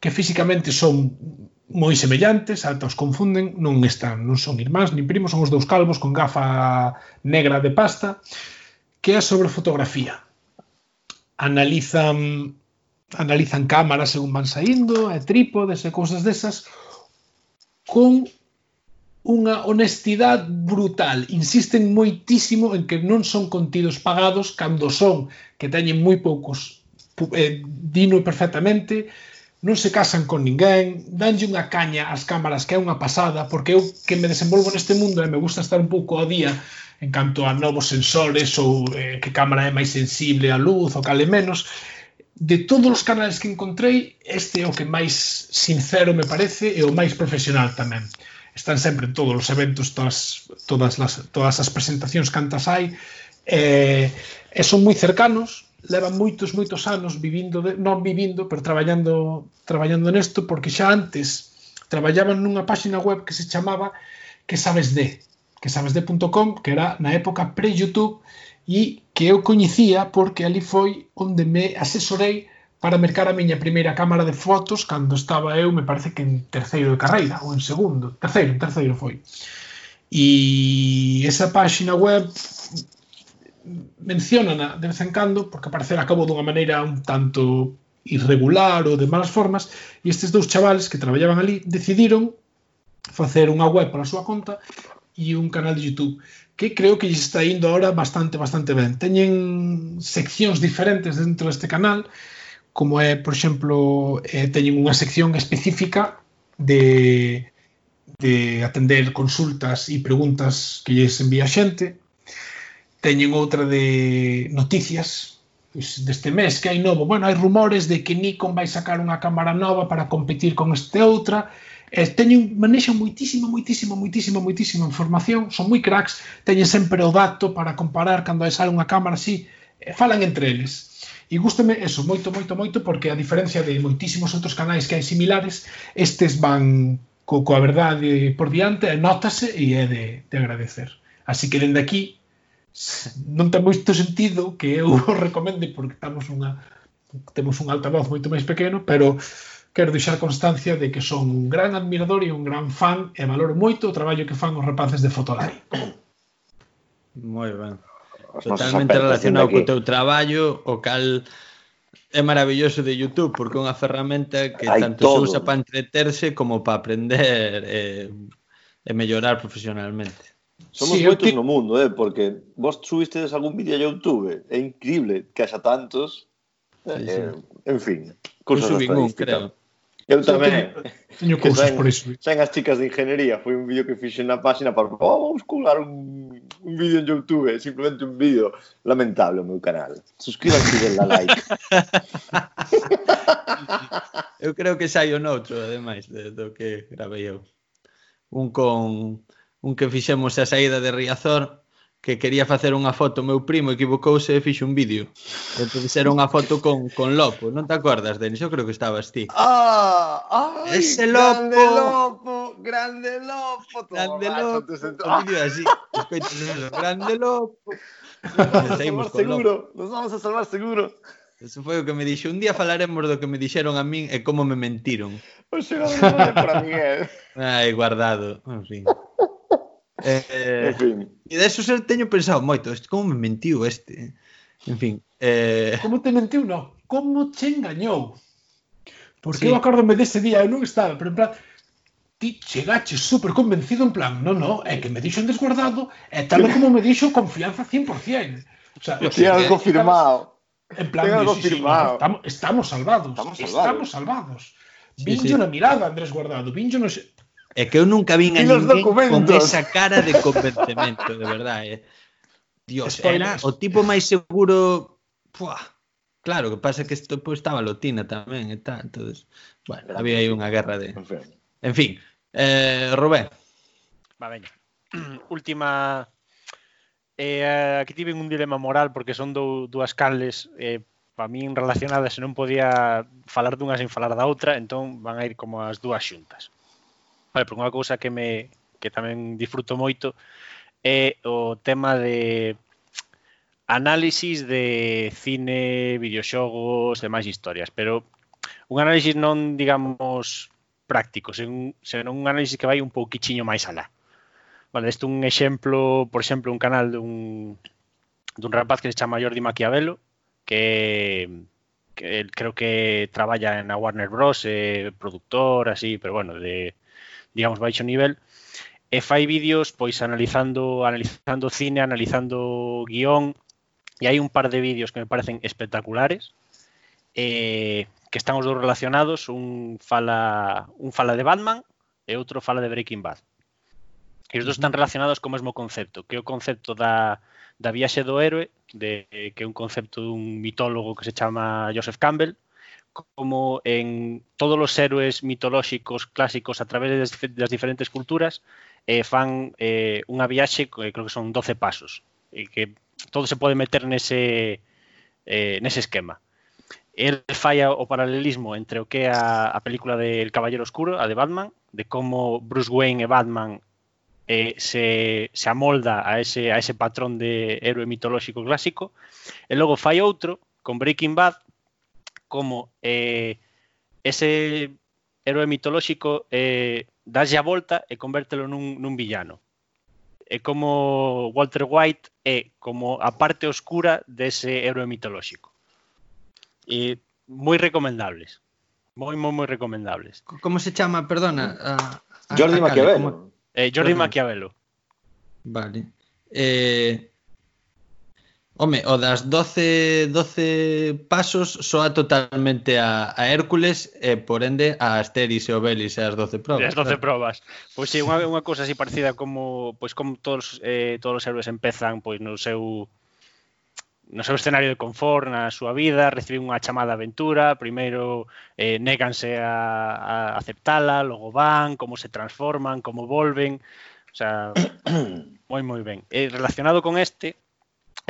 que físicamente son moi semellantes, ata os confunden, non están, non son irmáns, nin primos, son os dous calvos con gafa negra de pasta, que é sobre fotografía. Analizan analizan cámaras según van saindo, e trípodes e cousas desas, con unha honestidade brutal. Insisten moitísimo en que non son contidos pagados cando son, que teñen moi poucos eh, dino perfectamente, non se casan con ninguén, danlle unha caña ás cámaras que é unha pasada, porque eu que me desenvolvo neste mundo e me gusta estar un pouco ao día en canto a novos sensores ou eh, que cámara é máis sensible á luz ou cale menos, de todos os canales que encontrei, este é o que máis sincero me parece e o máis profesional tamén. Están sempre en todos os eventos, todas, todas, las, todas as presentacións cantas hai, eh, e son moi cercanos, leva moitos moitos anos vivindo de, non vivindo, pero traballando traballando nesto porque xa antes traballaban nunha páxina web que se chamaba que sabes de, que sabesde.com, que era na época pre-YouTube e que eu coñecía porque ali foi onde me asesorei para mercar a miña primeira cámara de fotos cando estaba eu, me parece que en terceiro de carreira ou en segundo, terceiro, en terceiro foi. E esa páxina web mencionana de vez en cando, porque parecer acabou dunha maneira un tanto irregular ou de malas formas, e estes dous chavales que traballaban ali decidiron facer unha web para a súa conta e un canal de YouTube que creo que lles está indo ahora bastante, bastante ben. Teñen seccións diferentes dentro deste canal, como é, por exemplo, eh, teñen unha sección específica de, de atender consultas e preguntas que lles envía xente, Teñen outra de noticias pois, deste mes que hai novo. Bueno, hai rumores de que Nikon vai sacar unha cámara nova para competir con este outra. E teñen, manexan moitísima, moitísima, moitísima, moitísima información. Son moi cracks, teñen sempre o dato para comparar cando hai sale unha cámara así. Falan entre eles. E gústame eso moito, moito, moito, porque a diferencia de moitísimos outros canais que hai similares, estes van co, coa verdade por diante, e e é de, de agradecer. Así que dende aquí, non ten moito sentido que eu o recomende porque estamos unha temos un altavoz moito máis pequeno, pero quero deixar constancia de que son un gran admirador e un gran fan e valoro moito o traballo que fan os rapaces de Fotolari. Moi ben. Totalmente relacionado co teu traballo, o cal é maravilloso de YouTube porque é unha ferramenta que Hai tanto todo. se usa para entreterse como para aprender e, e mellorar profesionalmente. Somos Sí, moitos no mundo, eh, porque vos subistedes algún vídeo a YouTube, é increíble que haxa tantos. Sí, eh, en fin, cousas subín un, creo. Eu tamén. Teño saen- por iso. Saen as chicas de ingeniería, foi un vídeo que fixe na página para oh, vamos colar un, un vídeo en YouTube, simplemente un vídeo lamentable o meu canal. Suscríbanse e denle like. Eu creo que saio noutro, ademais, de, do que gravei eu. Un con un que fixemos a saída de Riazor que quería facer unha foto, meu primo equivocouse e fixo un vídeo. E fixeron unha foto con, con Lopo, non te acordas, Denis? Eu creo que estabas ti. Ah, ay, Ese Lopo! Grande Lopo, grande Lopo! Grande Lopo, o vídeo así. Espeito, grande Lopo! Nos vamos a salvar seguro, Lopo. nos vamos a salvar seguro. Eso foi o que me dixo. Un día falaremos do que me dixeron a min e como me mentiron. O xogador para Miguel. Eh. Ai, guardado. En fin. Eh, en fin. E deso teño pensado moito, este, como me mentiu este. Eh? En fin. Eh... Como te mentiu, no? Como te engañou? Porque sí. eu acordome dese día, eu non estaba, pero en plan, ti chegache super convencido en plan, non, non, é que me dixo en desguardado, é tal como me dixo confianza 100%. O sea, Tiene algo firmado. En plan, dixo, algo sí, firmado. Sí, estamos, estamos salvados. Estamos salvados. Estamos salvados. Vincho sí, sí. na mirada, Andrés Guardado. Vincho no... É que eu nunca vin a ninguén con esa cara de convencemento, de verdade. Eh. Dios, era o tipo máis seguro... Pua, claro, que pasa que isto pues, estaba lotina tamén e tal, entonces, bueno, había aí unha guerra de... En fin, eh, Rubén. Va, veña. Última... Eh, aquí tiven un dilema moral porque son dou, dúas canles eh, para min relacionadas e non podía falar dunha sen falar da outra, entón van a ir como as dúas xuntas. Vale, porque unha cousa que me que tamén disfruto moito é o tema de análisis de cine, videoxogos, máis historias, pero un análisis non, digamos, práctico, sen, senón un análisis que vai un pouquichiño máis alá. Vale, isto un exemplo, por exemplo, un canal dun, dun rapaz que se chama Jordi Maquiavelo, que, que creo que traballa na Warner Bros, eh, productor, así, pero bueno, de, digamos, baixo nivel, e fai vídeos pois analizando analizando cine, analizando guión, e hai un par de vídeos que me parecen espectaculares, eh, que están os dous relacionados, un fala un fala de Batman e outro fala de Breaking Bad. E os dous están relacionados co mesmo concepto, que é o concepto da, da viaxe do héroe, de, que é un concepto dun mitólogo que se chama Joseph Campbell, como en todos os héroes mitolóxicos clásicos a través das diferentes culturas eh, fan eh, unha viaxe que creo que son 12 pasos e que todo se pode meter nese eh, nese esquema el falla o paralelismo entre o que é a, a película de El Caballero Oscuro, a de Batman, de como Bruce Wayne e Batman eh, se, se amolda a ese, a ese patrón de héroe mitolóxico clásico. E logo fai outro con Breaking Bad, como eh, ese héroe mitolóxico eh, daslle a volta e convértelo nun, nun villano. É como Walter White é como a parte oscura dese héroe mitolóxico. E moi recomendables. Moi, moi, moi recomendables. co- como se chama, perdona? A, a, Jordi como- Eh, Jordi. Maquiavelo. Vale. Eh, Home, o das 12, 12 pasos soa totalmente a, a Hércules e, por ende, a Asteris e Obelis e as 12 probas. As 12 claro. probas. Pois sí, unha, unha cousa así parecida como, pois, como todos, eh, todos os héroes empezan pois, no seu no seu escenario de confort, na súa vida, reciben unha chamada aventura, primeiro eh, néganse a, a aceptala, logo van, como se transforman, como volven, o sea, moi moi ben. E relacionado con este,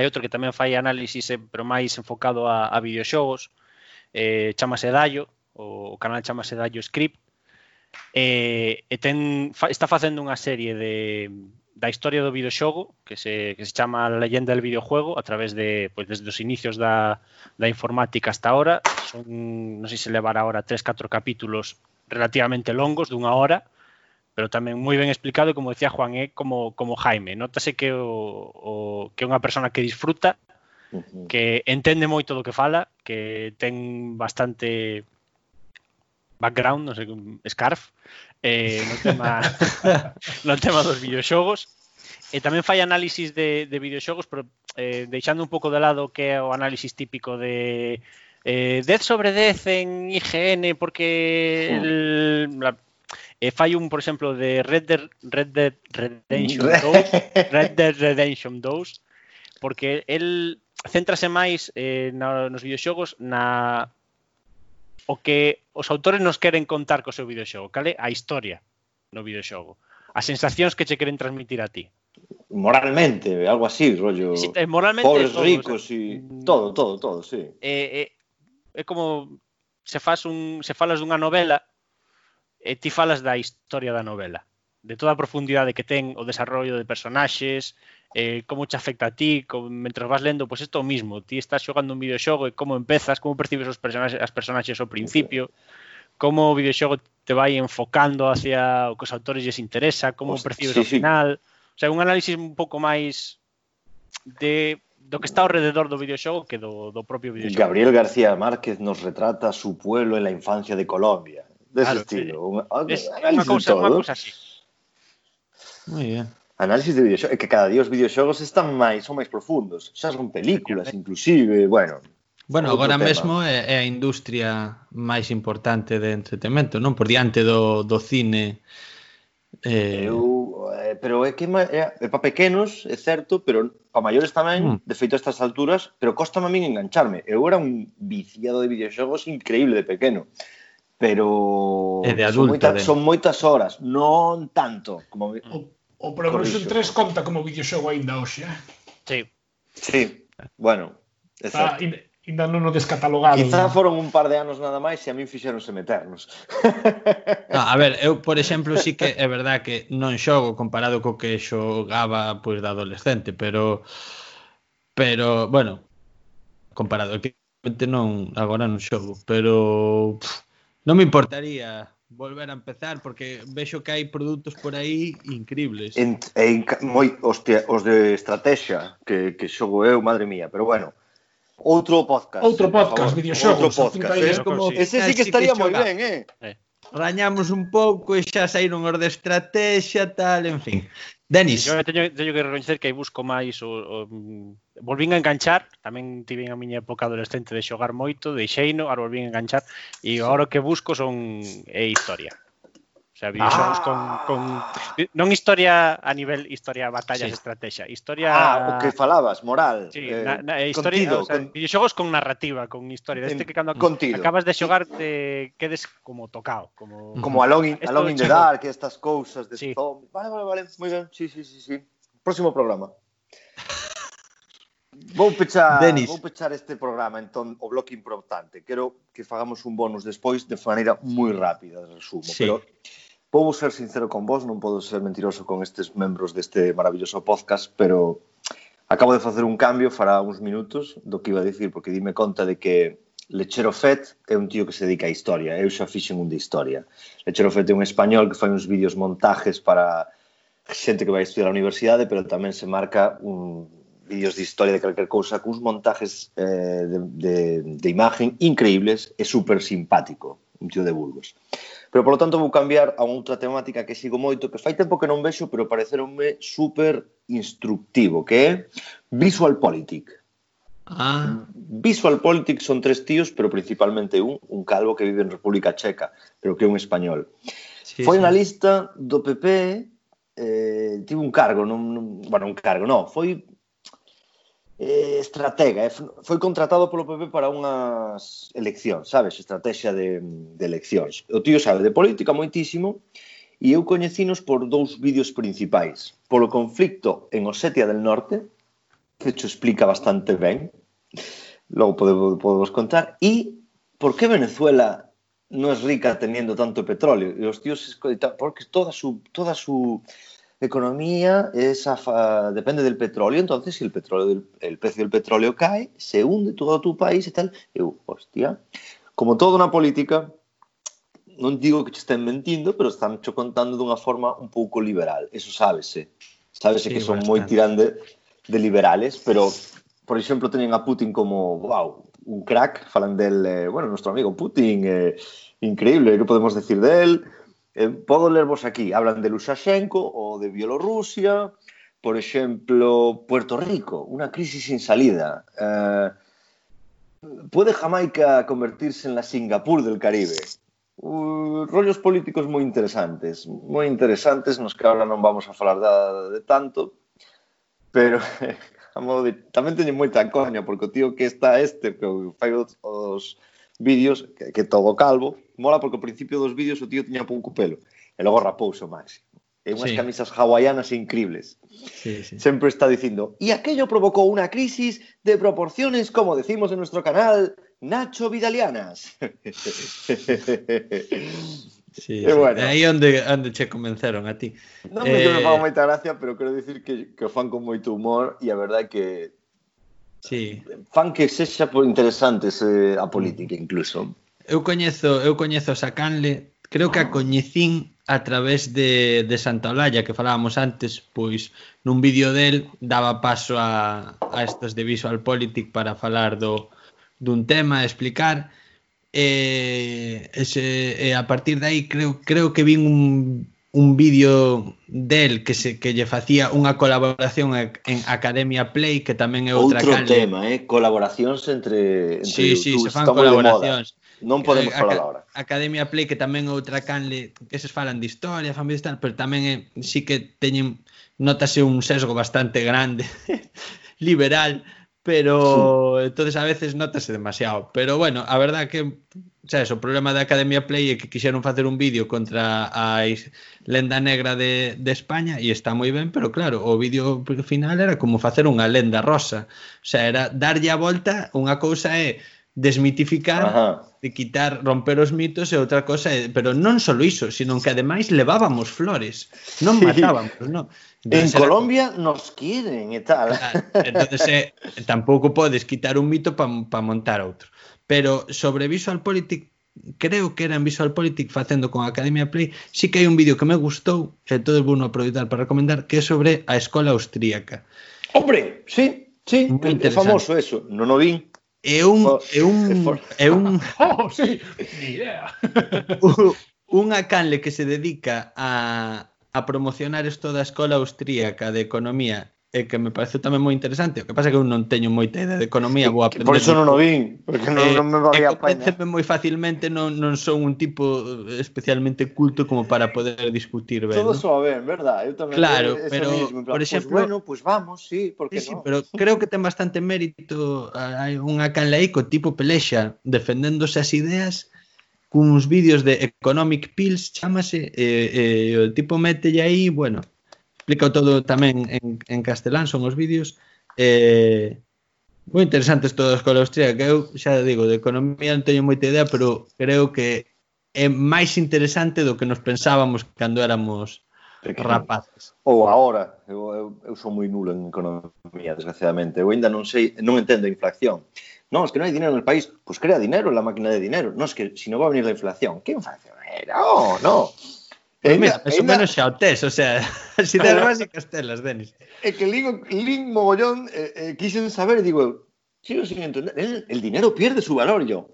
Hai outro que tamén fai análisis, eh, pero máis enfocado a, a videoxogos, eh, chamase Dallo, o canal chamase Dallo Script, eh, e ten, fa, está facendo unha serie de, da historia do videoxogo que se, que se chama a leyenda del videojuego a través de, pues, desde os inicios da, da informática hasta ahora. Son, non sei se levará ahora 3, 4 capítulos relativamente longos dunha hora pero tamén moi ben explicado, como decía Juan, é como, como Jaime. Notase que, o, o, que é unha persona que disfruta, uh -huh. que entende moito do que fala, que ten bastante background, non sei, scarf, eh, no, tema, no tema dos videoxogos. E tamén fai análisis de, de videoxogos, pero eh, deixando un pouco de lado que é o análisis típico de eh, 10 sobre 10 en IGN porque el, la, E fai un, por exemplo, de Red Dead, Red Dead Redemption 2, Red Dead Redemption 2, porque el céntrase máis eh, na, nos videoxogos na o que os autores nos queren contar co seu videoxogo, cale? A historia no videoxogo. As sensacións que che queren transmitir a ti. Moralmente, algo así, rollo. Sí, eh, moralmente, pobres todo, ricos o sea, todo, todo, todo, sí. É, eh, é como se fas un se falas dunha novela e ti falas da historia da novela, de toda a profundidade que ten o desarrollo de personaxes, eh, como te afecta a ti, como, mentras vas lendo, pois pues isto o mismo, ti estás xogando un videoxogo e como empezas, como percibes os personaxes, as personaxes ao principio, como o videoxogo te vai enfocando hacia o que os autores lles interesa, como Hostia, percibes sí, o final, o sea, un análisis un pouco máis de do que está alrededor do videoxogo que do, do propio videoxogo. Gabriel García Márquez nos retrata su pueblo en la infancia de Colombia dese claro, estilo. Un, es, unha cousa, unha cousa así. Moi ben. Análisis de videoxogos, é que cada día os videoxogos están máis, son máis profundos, xa son películas inclusive, bueno. Bueno, agora tema. mesmo é, é a industria máis importante de entretenimento, non? Por diante do, do cine. Eh... Eu, eh, pero é que é, é para pequenos, é certo, pero para maiores tamén, mm. de feito a estas alturas, pero costa a min engancharme. Eu era un viciado de videoxogos increíble de pequeno pero e de adulto, son, moita, de... son moitas horas, non tanto como o, o Progression 3 conta como videoxogo aínda hoxe, eh? Sí. Sí. Bueno, Está, ainda non o descatalogado. Quizá no? foron un par de anos nada máis e a min fixeronse meternos. no, a ver, eu, por exemplo, sí que é verdad que non xogo comparado co que xogaba pois pues, da adolescente, pero pero, bueno, comparado que non agora non xogo, pero pff, Non me importaría volver a empezar porque vexo que hai produtos por aí increíbles. En, en, moi, hostia, os de estrategia que, que xogo eu, madre mía, pero bueno. Outro podcast. Outro podcast, videoxogos. Outro podcast. Eh, como... Ese sí que estaría moi ben, eh? eh. Rañamos un pouco e xa saíron os de estrategia, tal, en fin. Denis. Yo teño, teño que recoñecer que busco máis o, o, volvín a enganchar, tamén tive a miña época adolescente de xogar moito, deixeino, ahora volvín a enganchar e agora o que busco son é historia sea, videoxogos ah. con, con non historia a nivel historia batallas sí. estrategia, historia Ah, o que falabas, moral, sí, eh, na, na, historia, contido, o sea, con... videoxogos con narrativa, con historia, deste que cando contido. acabas de xogar te quedes como tocado, como como Along in, Along in the Dark, estas cousas de sí. zombies. Vale, vale, vale, moi ben. Sí, sí, sí, sí. Próximo programa. Vou pechar, Denis. vou pechar este programa entón o bloque importante. Quero que fagamos un bonus despois de maneira moi rápida, resumo, sí. pero Vou ser sincero con vos, non podo ser mentiroso con estes membros deste maravilloso podcast, pero acabo de facer un cambio fará uns minutos do que iba a dicir, porque dime conta de que Lechero Fet é un tío que se dedica a historia, eu xa fixen un de historia. Lechero Fet é un español que fai uns vídeos montajes para xente que vai estudiar a universidade, pero tamén se marca un vídeos de historia de calquer cousa cuns montajes eh, de, de, de imagen increíbles e super simpático, un tío de Burgos. Pero, por lo tanto, vou cambiar a outra temática que sigo moito, que fai tempo que non vexo, pero pareceronme super instructivo, que é Visual Politic. Ah. Visual Politics son tres tíos, pero principalmente un, un calvo que vive en República Checa, pero que é un español. Sí, Foi sí. na lista do PP, eh, tivo un cargo, non, non, bueno, un cargo, non, foi eh, estratega, eh, foi contratado polo PP para unhas eleccións, sabes, estrategia de, de eleccións. O tío sabe de política moitísimo e eu coñecinos por dous vídeos principais. Polo conflicto en Osetia del Norte, que te explica bastante ben, logo podemos, podemos contar, e por que Venezuela non é rica teniendo tanto petróleo. E os tíos, porque toda su, toda su, economía es afa, depende del petróleo, entonces si el petróleo el precio del petróleo cae, se hunde todo tu país y tal. Eu, hostia, como toda una política, non digo que che estén mentindo, pero están cho contando dunha forma un pouco liberal, eso sábese. Sábese sí, que son moi tirande de liberales, pero por exemplo teñen a Putin como, wow, un crack, falan del, eh, bueno, nuestro amigo Putin, eh, increíble, que podemos decir de él? Eh, podo lervos aquí, hablan de Luxaxenko ou de Bielorrusia, por exemplo, Puerto Rico, unha crisis sin salida. Eh, pode Jamaica convertirse en la Singapur del Caribe? Uh, rollos políticos moi interesantes, moi interesantes, nos que agora non vamos a falar da, de tanto, pero a modo de, tamén teñen moita coña, porque o tío que está este, que fai os, os vídeos, que, que todo calvo, mola porque ao principio dos vídeos o tío tiña pouco pelo, e logo rapouse o máximo. E unhas Sí. camisas hawaianas increíbles. Sí, sí. Siempre está diciendo, y aquello provocó una crisis de proporciones, como decimos en nuestro canal, Nacho Vidalianas. Sí, E bueno. Aí onde, onde che convenceron a ti. non me, que me Eh, faga moita gracia, pero quero dicir que, que o fan con moito humor e a verdade é que sí. fan que sexa interesante se a política mm. incluso. Eu coñezo, eu coñezo a Sacanle, creo que a ah. coñecín a través de, de Santa Olalla que falábamos antes, pois nun vídeo del daba paso a, a estos de Visual Politic para falar do, dun tema, explicar, e, ese, e a partir de aí creo, creo que vin un un vídeo del que se que lle facía unha colaboración en Academia Play que tamén é outra Outro canle. tema, eh, colaboracións entre entre Sí, sí, se fan colaboracións. Non podemos eh, falar agora. Academia Play que tamén é outra canle, eses falan de historia, fan de tal, pero tamén é, sí que teñen notase un sesgo bastante grande liberal, pero entonces a veces notase demasiado, pero bueno, a verdad que sabes, o problema da Academia Play é que quixeron facer un vídeo contra a lenda negra de, de España e está moi ben, pero claro, o vídeo final era como facer unha lenda rosa. O sea, era darlle a volta, unha cousa é desmitificar, Ajá. de quitar, romper os mitos e outra cosa, é, pero non só iso, sino que ademais levábamos flores, non sí. matábamos, non. Entonces, en Colombia nos quieren e tal. Claro, entonces, eh, tampouco podes quitar un mito para pa montar outro pero sobre VisualPolitik creo que era en VisualPolitik facendo con Academia Play, sí que hai un vídeo que me gustou, e todo vou aproveitar para recomendar, que é sobre a escola austríaca. Hombre, sí, sí, é famoso eso, non o vin. É un oh, é un é un Oh, sí, ni idea. unha canle que se dedica a a promocionar isto da escola austríaca de economía e que me parece tamén moi interesante. O que pasa é que eu non teño moita idea de economía, vou aprender. Por iso non o vin, porque non, eh, non me valía a apañar. moi facilmente, non, non son un tipo eh, especialmente culto como para poder discutir ben. Todo ¿no? soa ben, verdad? Eu tamén claro, eh, eso pero, mismo, plan, por exemplo, pues bueno, pues vamos, sí, porque sí, no? pero creo que ten bastante mérito hai unha canlaico tipo Pelexa defendéndose as ideas cuns vídeos de Economic Pills, chamase, e, eh, eh, o tipo mételle aí, bueno, explica todo tamén en, en castelán, son os vídeos. Eh, moi interesantes todos coa austríaca, que eu xa digo, de economía non teño moita idea, pero creo que é máis interesante do que nos pensábamos cando éramos Pequeno. rapaces. Ou agora, eu, eu, eu sou moi nulo en economía, desgraciadamente. Eu ainda non sei, non entendo a inflación. Non, es que non hai dinero no país. Pois pues crea dinero, la máquina de dinero. Non, es que se non va a venir a inflación. Que inflación era? Oh, no. Mira, máis ou menos xa o tes, o sea, as ideas básicas telas, Denis. É que Lin, Lin mogollón eh, eh, quixen saber, digo, sigo sin entender, el, el dinero pierde su valor, yo.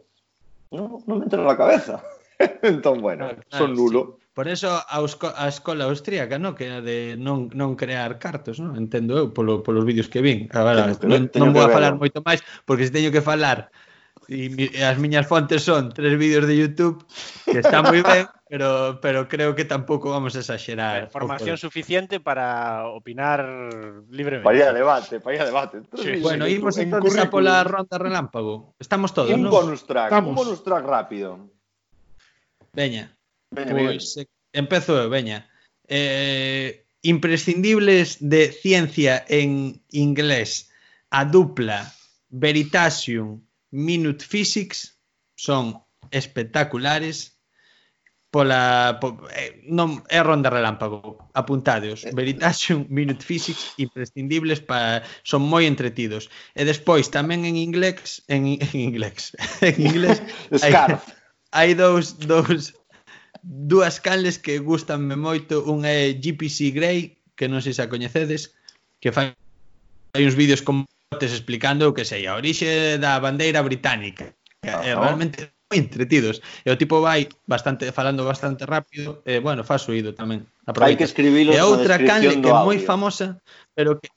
No, no me entra na cabeza. entón, bueno, claro, claro, son nulo. Sí. Por eso a, a escola austríaca, no, que era de non, non crear cartos, non? entendo eu polo, polos vídeos que vin. Agora, claro, non, non vou a falar moito máis, porque se teño que falar e, mi, as miñas fontes son tres vídeos de YouTube que está moi ben, pero, pero creo que tampouco vamos a exagerar. Información suficiente para opinar libremente. Para ir a debate, para ir a debate. Sí. Bueno, en imos entonces a pola ronda relámpago. Estamos todos, Un bonus track, Estamos. un bonus track rápido. Veña. Veña. Pois eh, empezo eu, veña. Eh, imprescindibles de ciencia en inglés a dupla Veritasium Minute Physics son espectaculares. Pola po, eh, non é ronda relámpago, apuntadeos. Eh. Veritasium, Minute Physics imprescindibles para son moi entretidos. E despois tamén en inglés, en, en inglés, en inglés hai, hai dous dous dúas canles que gustanme moito, unha é GPC Grey, que non sei se a coñecedes, que fai hai uns vídeos como tes explicando o que sei, a orixe da bandeira británica. Ajá. É realmente moi entretidos. E o tipo vai bastante falando bastante rápido, e bueno, fa suído tamén. Hai que escribilo E outra canle que é moi famosa, pero que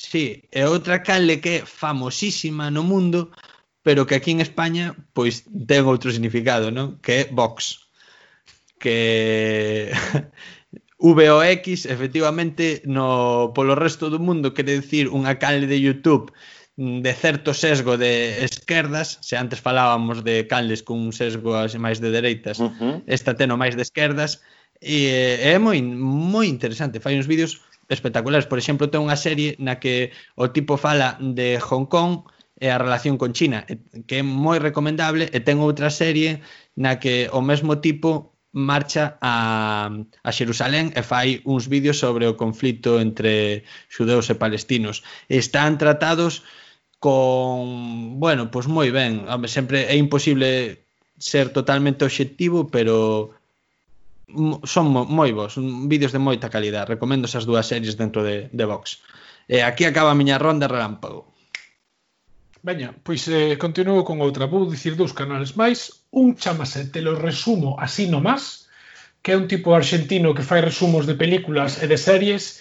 Sí, e outra canle que é famosísima no mundo, pero que aquí en España pois ten outro significado, non? Que é Vox. Que VOX, efectivamente, no, polo resto do mundo, quere dicir unha canle de YouTube mm, de certo sesgo de esquerdas, se antes falábamos de canles cun sesgo máis de dereitas, uh -huh. esta teno máis de esquerdas, e é moi moi interesante, fai uns vídeos espectaculares, por exemplo, ten unha serie na que o tipo fala de Hong Kong e a relación con China, que é moi recomendable, e ten outra serie na que o mesmo tipo marcha a, a Xerusalén e fai uns vídeos sobre o conflito entre xudeus e palestinos. Están tratados con, bueno, pois moi ben. Home, sempre é imposible ser totalmente obxectivo, pero son moi bons, vídeos de moita calidad. Recomendo esas dúas series dentro de, de Vox. E aquí acaba a miña ronda relámpago. Veña, pois eh, continuo con outra. Vou dicir dous canales máis. Un chamase, te lo resumo así nomás, que é un tipo argentino que fai resumos de películas e de series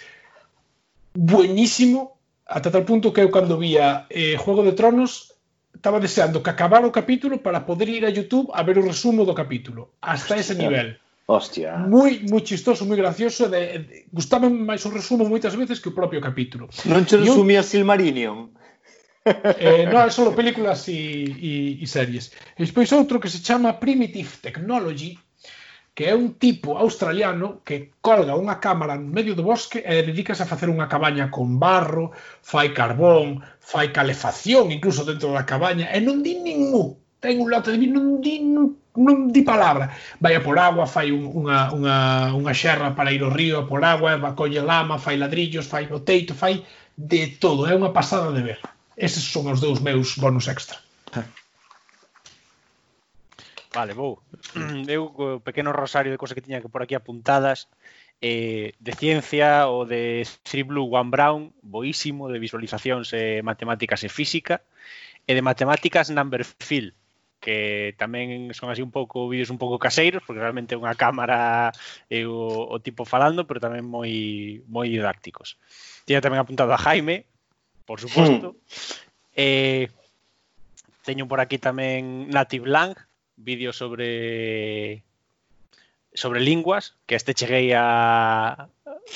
buenísimo, ata tal punto que eu cando vía eh, Juego de Tronos estaba deseando que acabara o capítulo para poder ir a YouTube a ver o resumo do capítulo. Hasta Hostia. ese nivel. Hostia. Moi, moi chistoso, moi gracioso. De, de, gustaba máis o resumo moitas veces que o propio capítulo. Non che resumía Silmarillion? eh, non, solo películas e, e, e series. E despois outro que se chama Primitive Technology, que é un tipo australiano que colga unha cámara no medio do bosque e dedícase a facer unha cabaña con barro, fai carbón, fai calefacción incluso dentro da cabaña e non di ningún ten un lote de vino, non di, non, non di palabra. Vai a por agua, fai un, unha, unha, unha xerra para ir ao río, a por agua, va colle lama, fai ladrillos, fai o teito, fai de todo. É unha pasada de ver. Eses son os dous meus bonus extra. Vale, vou. Eu co pequeno rosario de cosas que tiña que por aquí apuntadas eh, de ciencia ou de Three Blue One Brown, boísimo de visualizacións e eh, matemáticas e física e de matemáticas number field que tamén son así un pouco vídeos un pouco caseiros, porque realmente é unha cámara e o, o tipo falando, pero tamén moi moi didácticos. Tiña tamén apuntado a Jaime, por suposto. eh, teño por aquí tamén Native Lang, vídeo sobre sobre linguas, que este cheguei a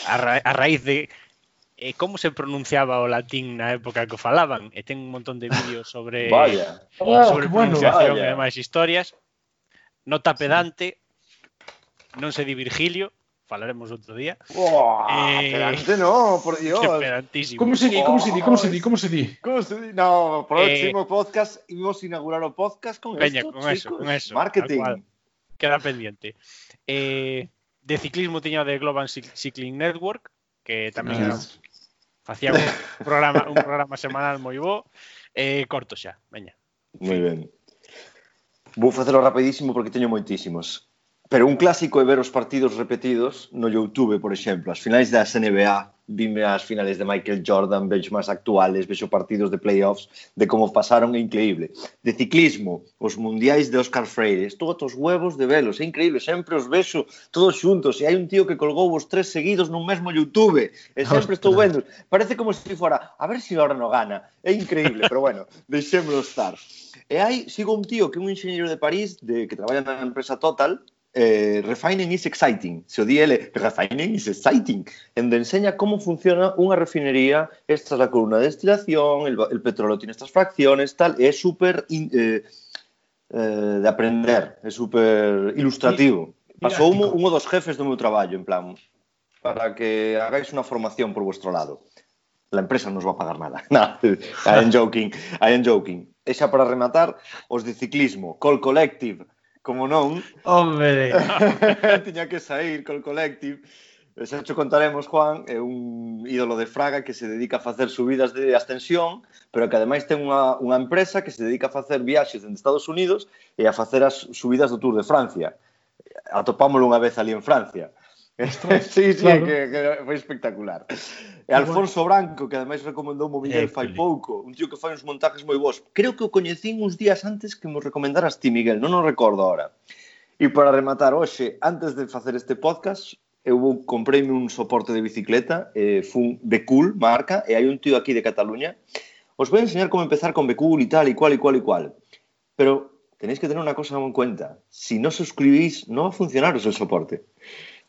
a, ra, a raíz de eh, como se pronunciaba o latín na época que falaban. E ten un montón de vídeos sobre vaya. sobre ah, bueno, pronunciación vaya. e demais historias. Nota pedante, non se di Virgilio, falaremos outro día. Buah, Eh, pedante no, por Dios. pedantísimo. Como se di, como se di, como se di, como se di? ¿Cómo se di? No, próximo podcast imos inaugurar o podcast con Eh, Veña, esto, con eso, chicos. con eso, Marketing. queda pendiente. Eh, de ciclismo o de Global Cyc- Cycling Network, que tamén era, Ah. facía un programa, un programa semanal moi bo. Eh, corto xa, veña. Moi ben. Vou facelo rapidísimo porque teño moitísimos. Pero un clásico é ver os partidos repetidos no YouTube, por exemplo. As finais das NBA, vime as finales de Michael Jordan, vexo máis actuales, vexo partidos de playoffs, de como pasaron, é increíble. De ciclismo, os mundiais de Oscar Freire, estou a os huevos de velos, é increíble, sempre os vexo todos xuntos, e hai un tío que colgou os tres seguidos nun mesmo YouTube, e sempre estou vendo. Parece como se fora, a ver se si ahora no gana, é increíble, pero bueno, deixémoslo estar. E hai, sigo un tío que é un enxeñeiro de París, de, que traballa na empresa Total, eh, refining is exciting, se o di ele, refining is exciting, onde enseña como funciona unha refinería, esta é a columna de destilación, el, el petróleo tiene estas fracciones, tal, é super in, eh, eh, de aprender, é super ilustrativo. Pasou un, un dos jefes do meu traballo, en plan, para que hagáis unha formación por vuestro lado. La empresa non os va a pagar nada. No, I am joking, I am joking. E xa para rematar, os de ciclismo, Call Collective, como non. Hombre! tiña que sair col Collective. Xa xo contaremos, Juan, é un ídolo de Fraga que se dedica a facer subidas de ascensión, pero que ademais ten unha, unha empresa que se dedica a facer viaxes dende Estados Unidos e a facer as subidas do Tour de Francia. Atopámolo unha vez ali en Francia. Claro. sí, sí, claro. que, que foi espectacular. E Alfonso Branco, que ademais recomendou o Miguel fai pouco, un tío que fai uns montajes moi bons. Creo que o coñecín uns días antes que me recomendaras ti, Miguel, non o recordo ahora. E para rematar hoxe, antes de facer este podcast, eu vou compreime un soporte de bicicleta, eh, fun Becool, marca, e hai un tío aquí de Cataluña. Os vou enseñar como empezar con Becool e tal, e cual, e cual, e cual. Pero tenéis que tener una cosa en cuenta. Si no suscribís, no va a o el soporte.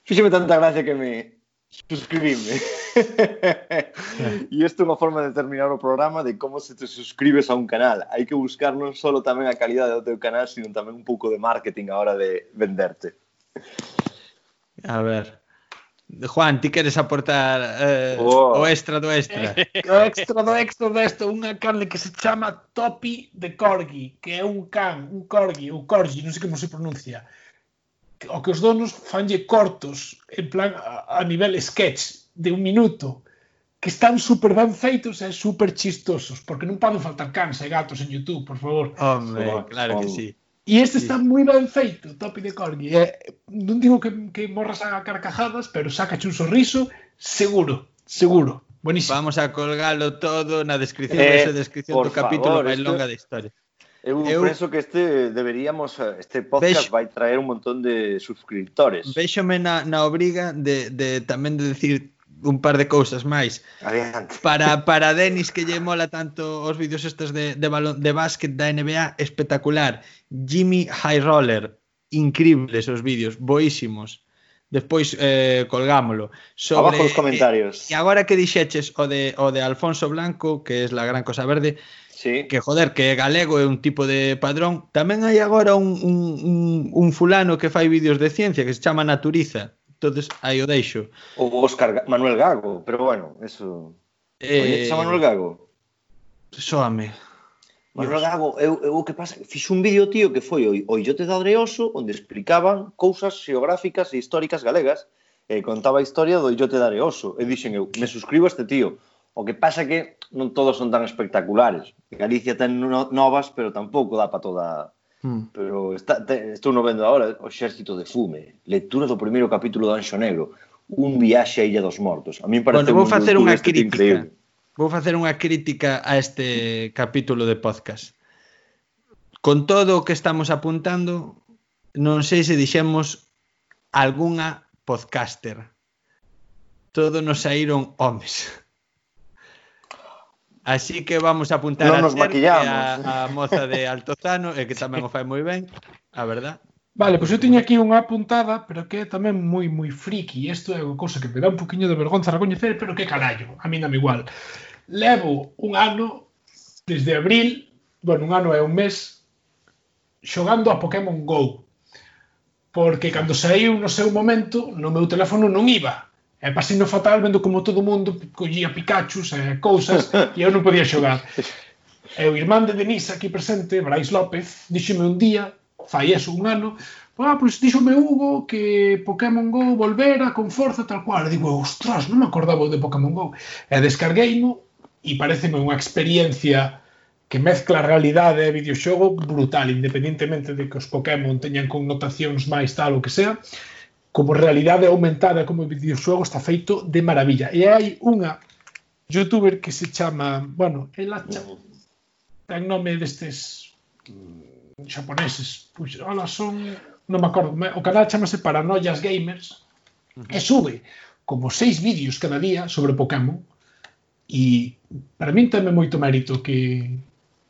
Fíxeme tanta gracia que me suscribíme. e isto é unha forma de terminar o programa de como se te suscribes a un canal. Hai que buscar non só tamén a calidade do teu canal, sino tamén un pouco de marketing a hora de venderte. A ver, Juan, ti queres aportar eh, oh. o extra do extra? o extra do extra do extra, unha canle que se chama Topi de Corgi, que é un can, un corgi, ou corgi, non sei como se pronuncia. O que os donos fanlle cortos, en plan a, a nivel sketch, de un minuto que están super ben feitos e super chistosos, porque non poden faltar cans e gatos en YouTube, por favor. Hombre, oh, claro que sí. E este sí. está moi ben feito, Topi de Corgi. Eh, non digo que, que morras a carcajadas, pero sacache un sorriso, seguro, seguro. Buenísimo. Vamos a colgalo todo na descripción, eh, esa descripción do capítulo favor, máis longa da historia. Eu, eu penso que este deberíamos este podcast vexo, vai traer un montón de suscriptores. Véxome na, na obriga de, de tamén de decir un par de cousas máis. Adiante. Para, para Denis que lle mola tanto os vídeos estes de, de, balón, de básquet da NBA, espectacular. Jimmy High Roller, increíbles os vídeos, boísimos. Despois eh, colgámolo. Sobre, Abajo os comentarios. Eh, e agora que dixeches o de, o de Alfonso Blanco, que es la gran cosa verde, sí. que joder, que galego é un tipo de padrón, tamén hai agora un, un, un, un fulano que fai vídeos de ciencia que se chama Naturiza entonces aí o deixo. O Óscar Manuel Gago, pero bueno, eso... Eh... Coñeces a Manuel Gago? Soame. Manuel Gago, eu, eu o que pasa, fixo un vídeo, tío, que foi o, o Illote de Areoso, onde explicaban cousas xeográficas e históricas galegas, e contaba a historia do Illote de Areoso, e dixen eu, me suscribo a este tío. O que pasa que non todos son tan espectaculares. Galicia ten no, novas, pero tampouco dá para toda Hmm. Pero está, te, estou no vendo agora o Xército de Fume, lectura do primeiro capítulo do Anxo Negro, un viaxe a Illa dos Mortos. A min parece bueno, vou facer unha este crítica. Increíble. Vou facer unha crítica a este capítulo de podcast. Con todo o que estamos apuntando, non sei se dixemos algunha podcaster. Todos nos saíron homes. Así que vamos a apuntar non a, nos a, ¿eh? a moza de Altozano, e que tamén o fai moi ben, a verdad. Vale, pois pues eu tiña aquí unha apuntada, pero que é tamén moi moi friki, isto é unha cousa que me dá un poquinho de vergonza recoñecer, pero que carallo, a mí non me igual. Levo un ano desde abril, bueno, un ano é un mes xogando a Pokémon Go. Porque cando saiu no seu momento, no meu teléfono non iba. E pasino fatal vendo como todo o mundo collía Pikachus e cousas e eu non podía xogar. E o irmán de Denise aquí presente, Brais López, díxome un día, fai eso un ano, ah, pois díxome Hugo que Pokémon Go volvera con forza tal cual. E digo, ostras, non me acordaba de Pokémon Go. E descargueino e pareceme unha experiencia que mezcla realidade e videoxogo brutal, independentemente de que os Pokémon teñan connotacións máis tal ou que sea como realidade aumentada, como videoxogo, está feito de maravilla. E hai unha youtuber que se chama, bueno, ela chama, ten nome destes mm, xaponeses. pois, hola, son, non me acordo, o canal chamase Paranoias Gamers e sube como seis vídeos cada día sobre Pokémon e para min teme moito mérito que,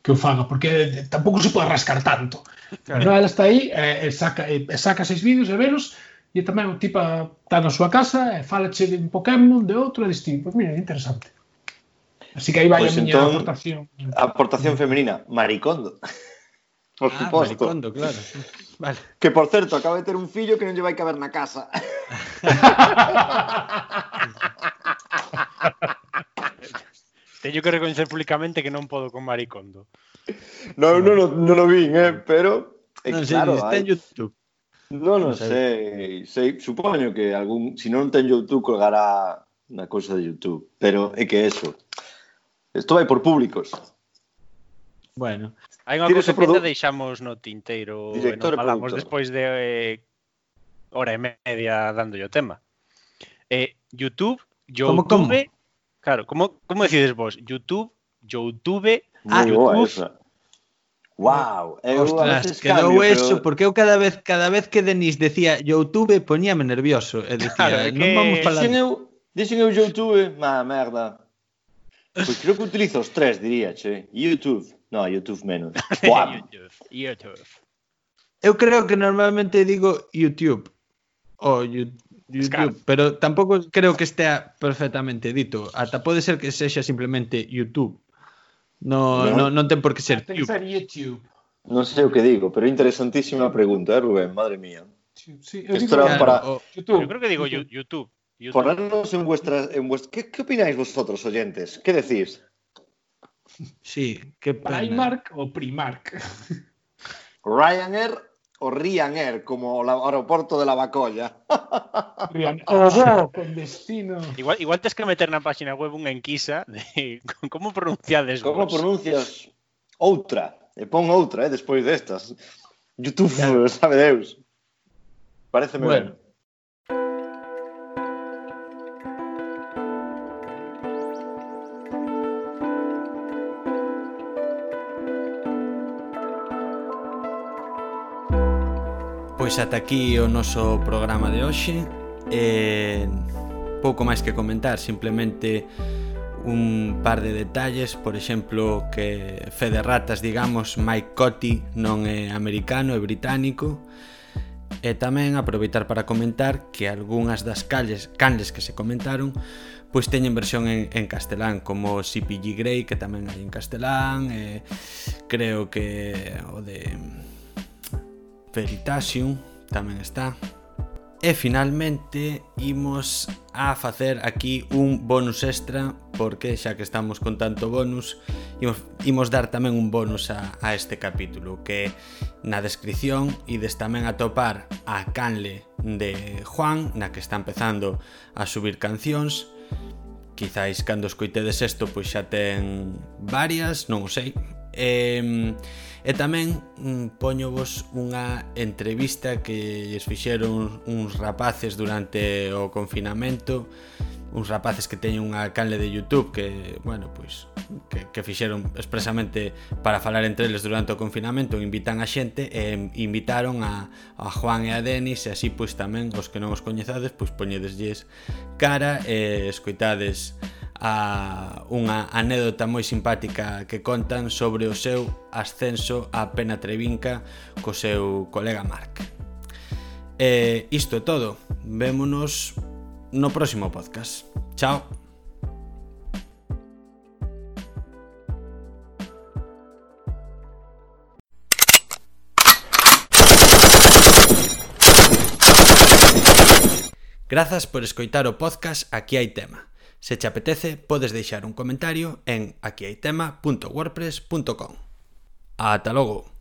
que o faga, porque tampouco se pode rascar tanto. Claro. No, ela está aí, e, e saca, e, e saca seis vídeos e veros, e tamén o tipo está na súa casa e falache de un Pokémon, de outro, e distinto. Pois mira, interesante. Así que aí vai Pois a miña entón, aportación. Aportación femenina, Maricondo. Por Ah, suposto. Maricondo, claro. Vale. Que por certo, acaba de ter un fillo que non lle vai caber na casa. Teño que recoñecer públicamente que non podo con Maricondo. non, non, non, non o vin, eh, pero é sei, claro, está en YouTube. Non, non sei. sei. Supoño que algún... Si non ten YouTube, colgará na cousa de YouTube. Pero é que eso. Isto vai por públicos. Bueno, hai unha cousa que te deixamos no tinteiro Director e non falamos despois de eh, hora e media dándolle o tema. Eh, YouTube, YouTube, como, como? claro, como como decides vos? YouTube, YouTube, ah, YouTube, esa. Wow, eu Ostras, quedou cambio, eso, pero... porque eu cada vez cada vez que Denis decía YouTube poñíame nervioso e dicía, claro, non que... vamos falar. Dixen eu, dixen eu YouTube, má merda. Pois creo que utilizo os tres, diría, che. YouTube. No, YouTube menos. YouTube, YouTube. Eu creo que normalmente digo YouTube o YouTube, YouTube pero tampouco creo que estea perfectamente dito. Ata pode ser que sexa simplemente YouTube No, No. no, ten por que ser YouTube. ser YouTube. Non sei o que digo, pero interesantísima pregunta, eh, Rubén? Madre mía. Sí, Esto era Claro, para o- YouTube. Yo creo que digo YouTube. YouTube. ponernos en vuestras... En vuest... ¿Qué, ¿Qué opináis vosotros, oyentes? ¿Qué decís? Sí, que pena. Primark ou Primark. Ryanair o Ryanair, como o aeroporto de la Bacolla. Ryanair, con destino. Igual, igual tens que meter na página web unha enquisa de como pronunciades vos. Como pronuncias outra, e pon outra, eh, despois destas. YouTube, sabe Deus. Pareceme bueno. ben. Pois ata aquí o noso programa de hoxe. Eh, Pouco máis que comentar, simplemente un par de detalles. Por exemplo, que Fede Ratas, digamos, Mike Cotti non é americano, é británico. E tamén aproveitar para comentar que algunhas das calles, canles que se comentaron pois teñen versión en, en castelán como CPG Grey que tamén hai en castelán e creo que o de Veritasium tamén está. E finalmente imos a facer aquí un bonus extra porque xa que estamos con tanto bonus imos, imos dar tamén un bonus a, a este capítulo que na descripción ides tamén atopar a canle de Juan na que está empezando a subir cancións quizáis cando escoitedes isto pois xa ten varias, non o sei, E, e tamén mm, poñovos unha entrevista que lles fixeron uns rapaces durante o confinamento uns rapaces que teñen unha canle de Youtube que, bueno, pois que, que fixeron expresamente para falar entre eles durante o confinamento invitan a xente e invitaron a, a Juan e a Denis e así pois tamén os que non os coñezades pois poñedeslles cara e escoitades a unha anécdota moi simpática que contan sobre o seu ascenso á Pena Trevinca co seu colega Marc. E isto é todo. Vémonos no próximo podcast. Chao. Grazas por escoitar o podcast Aquí hai tema. Se te apetece, podes deixar un comentario en aquiaitema.wordpress.com. Ata logo!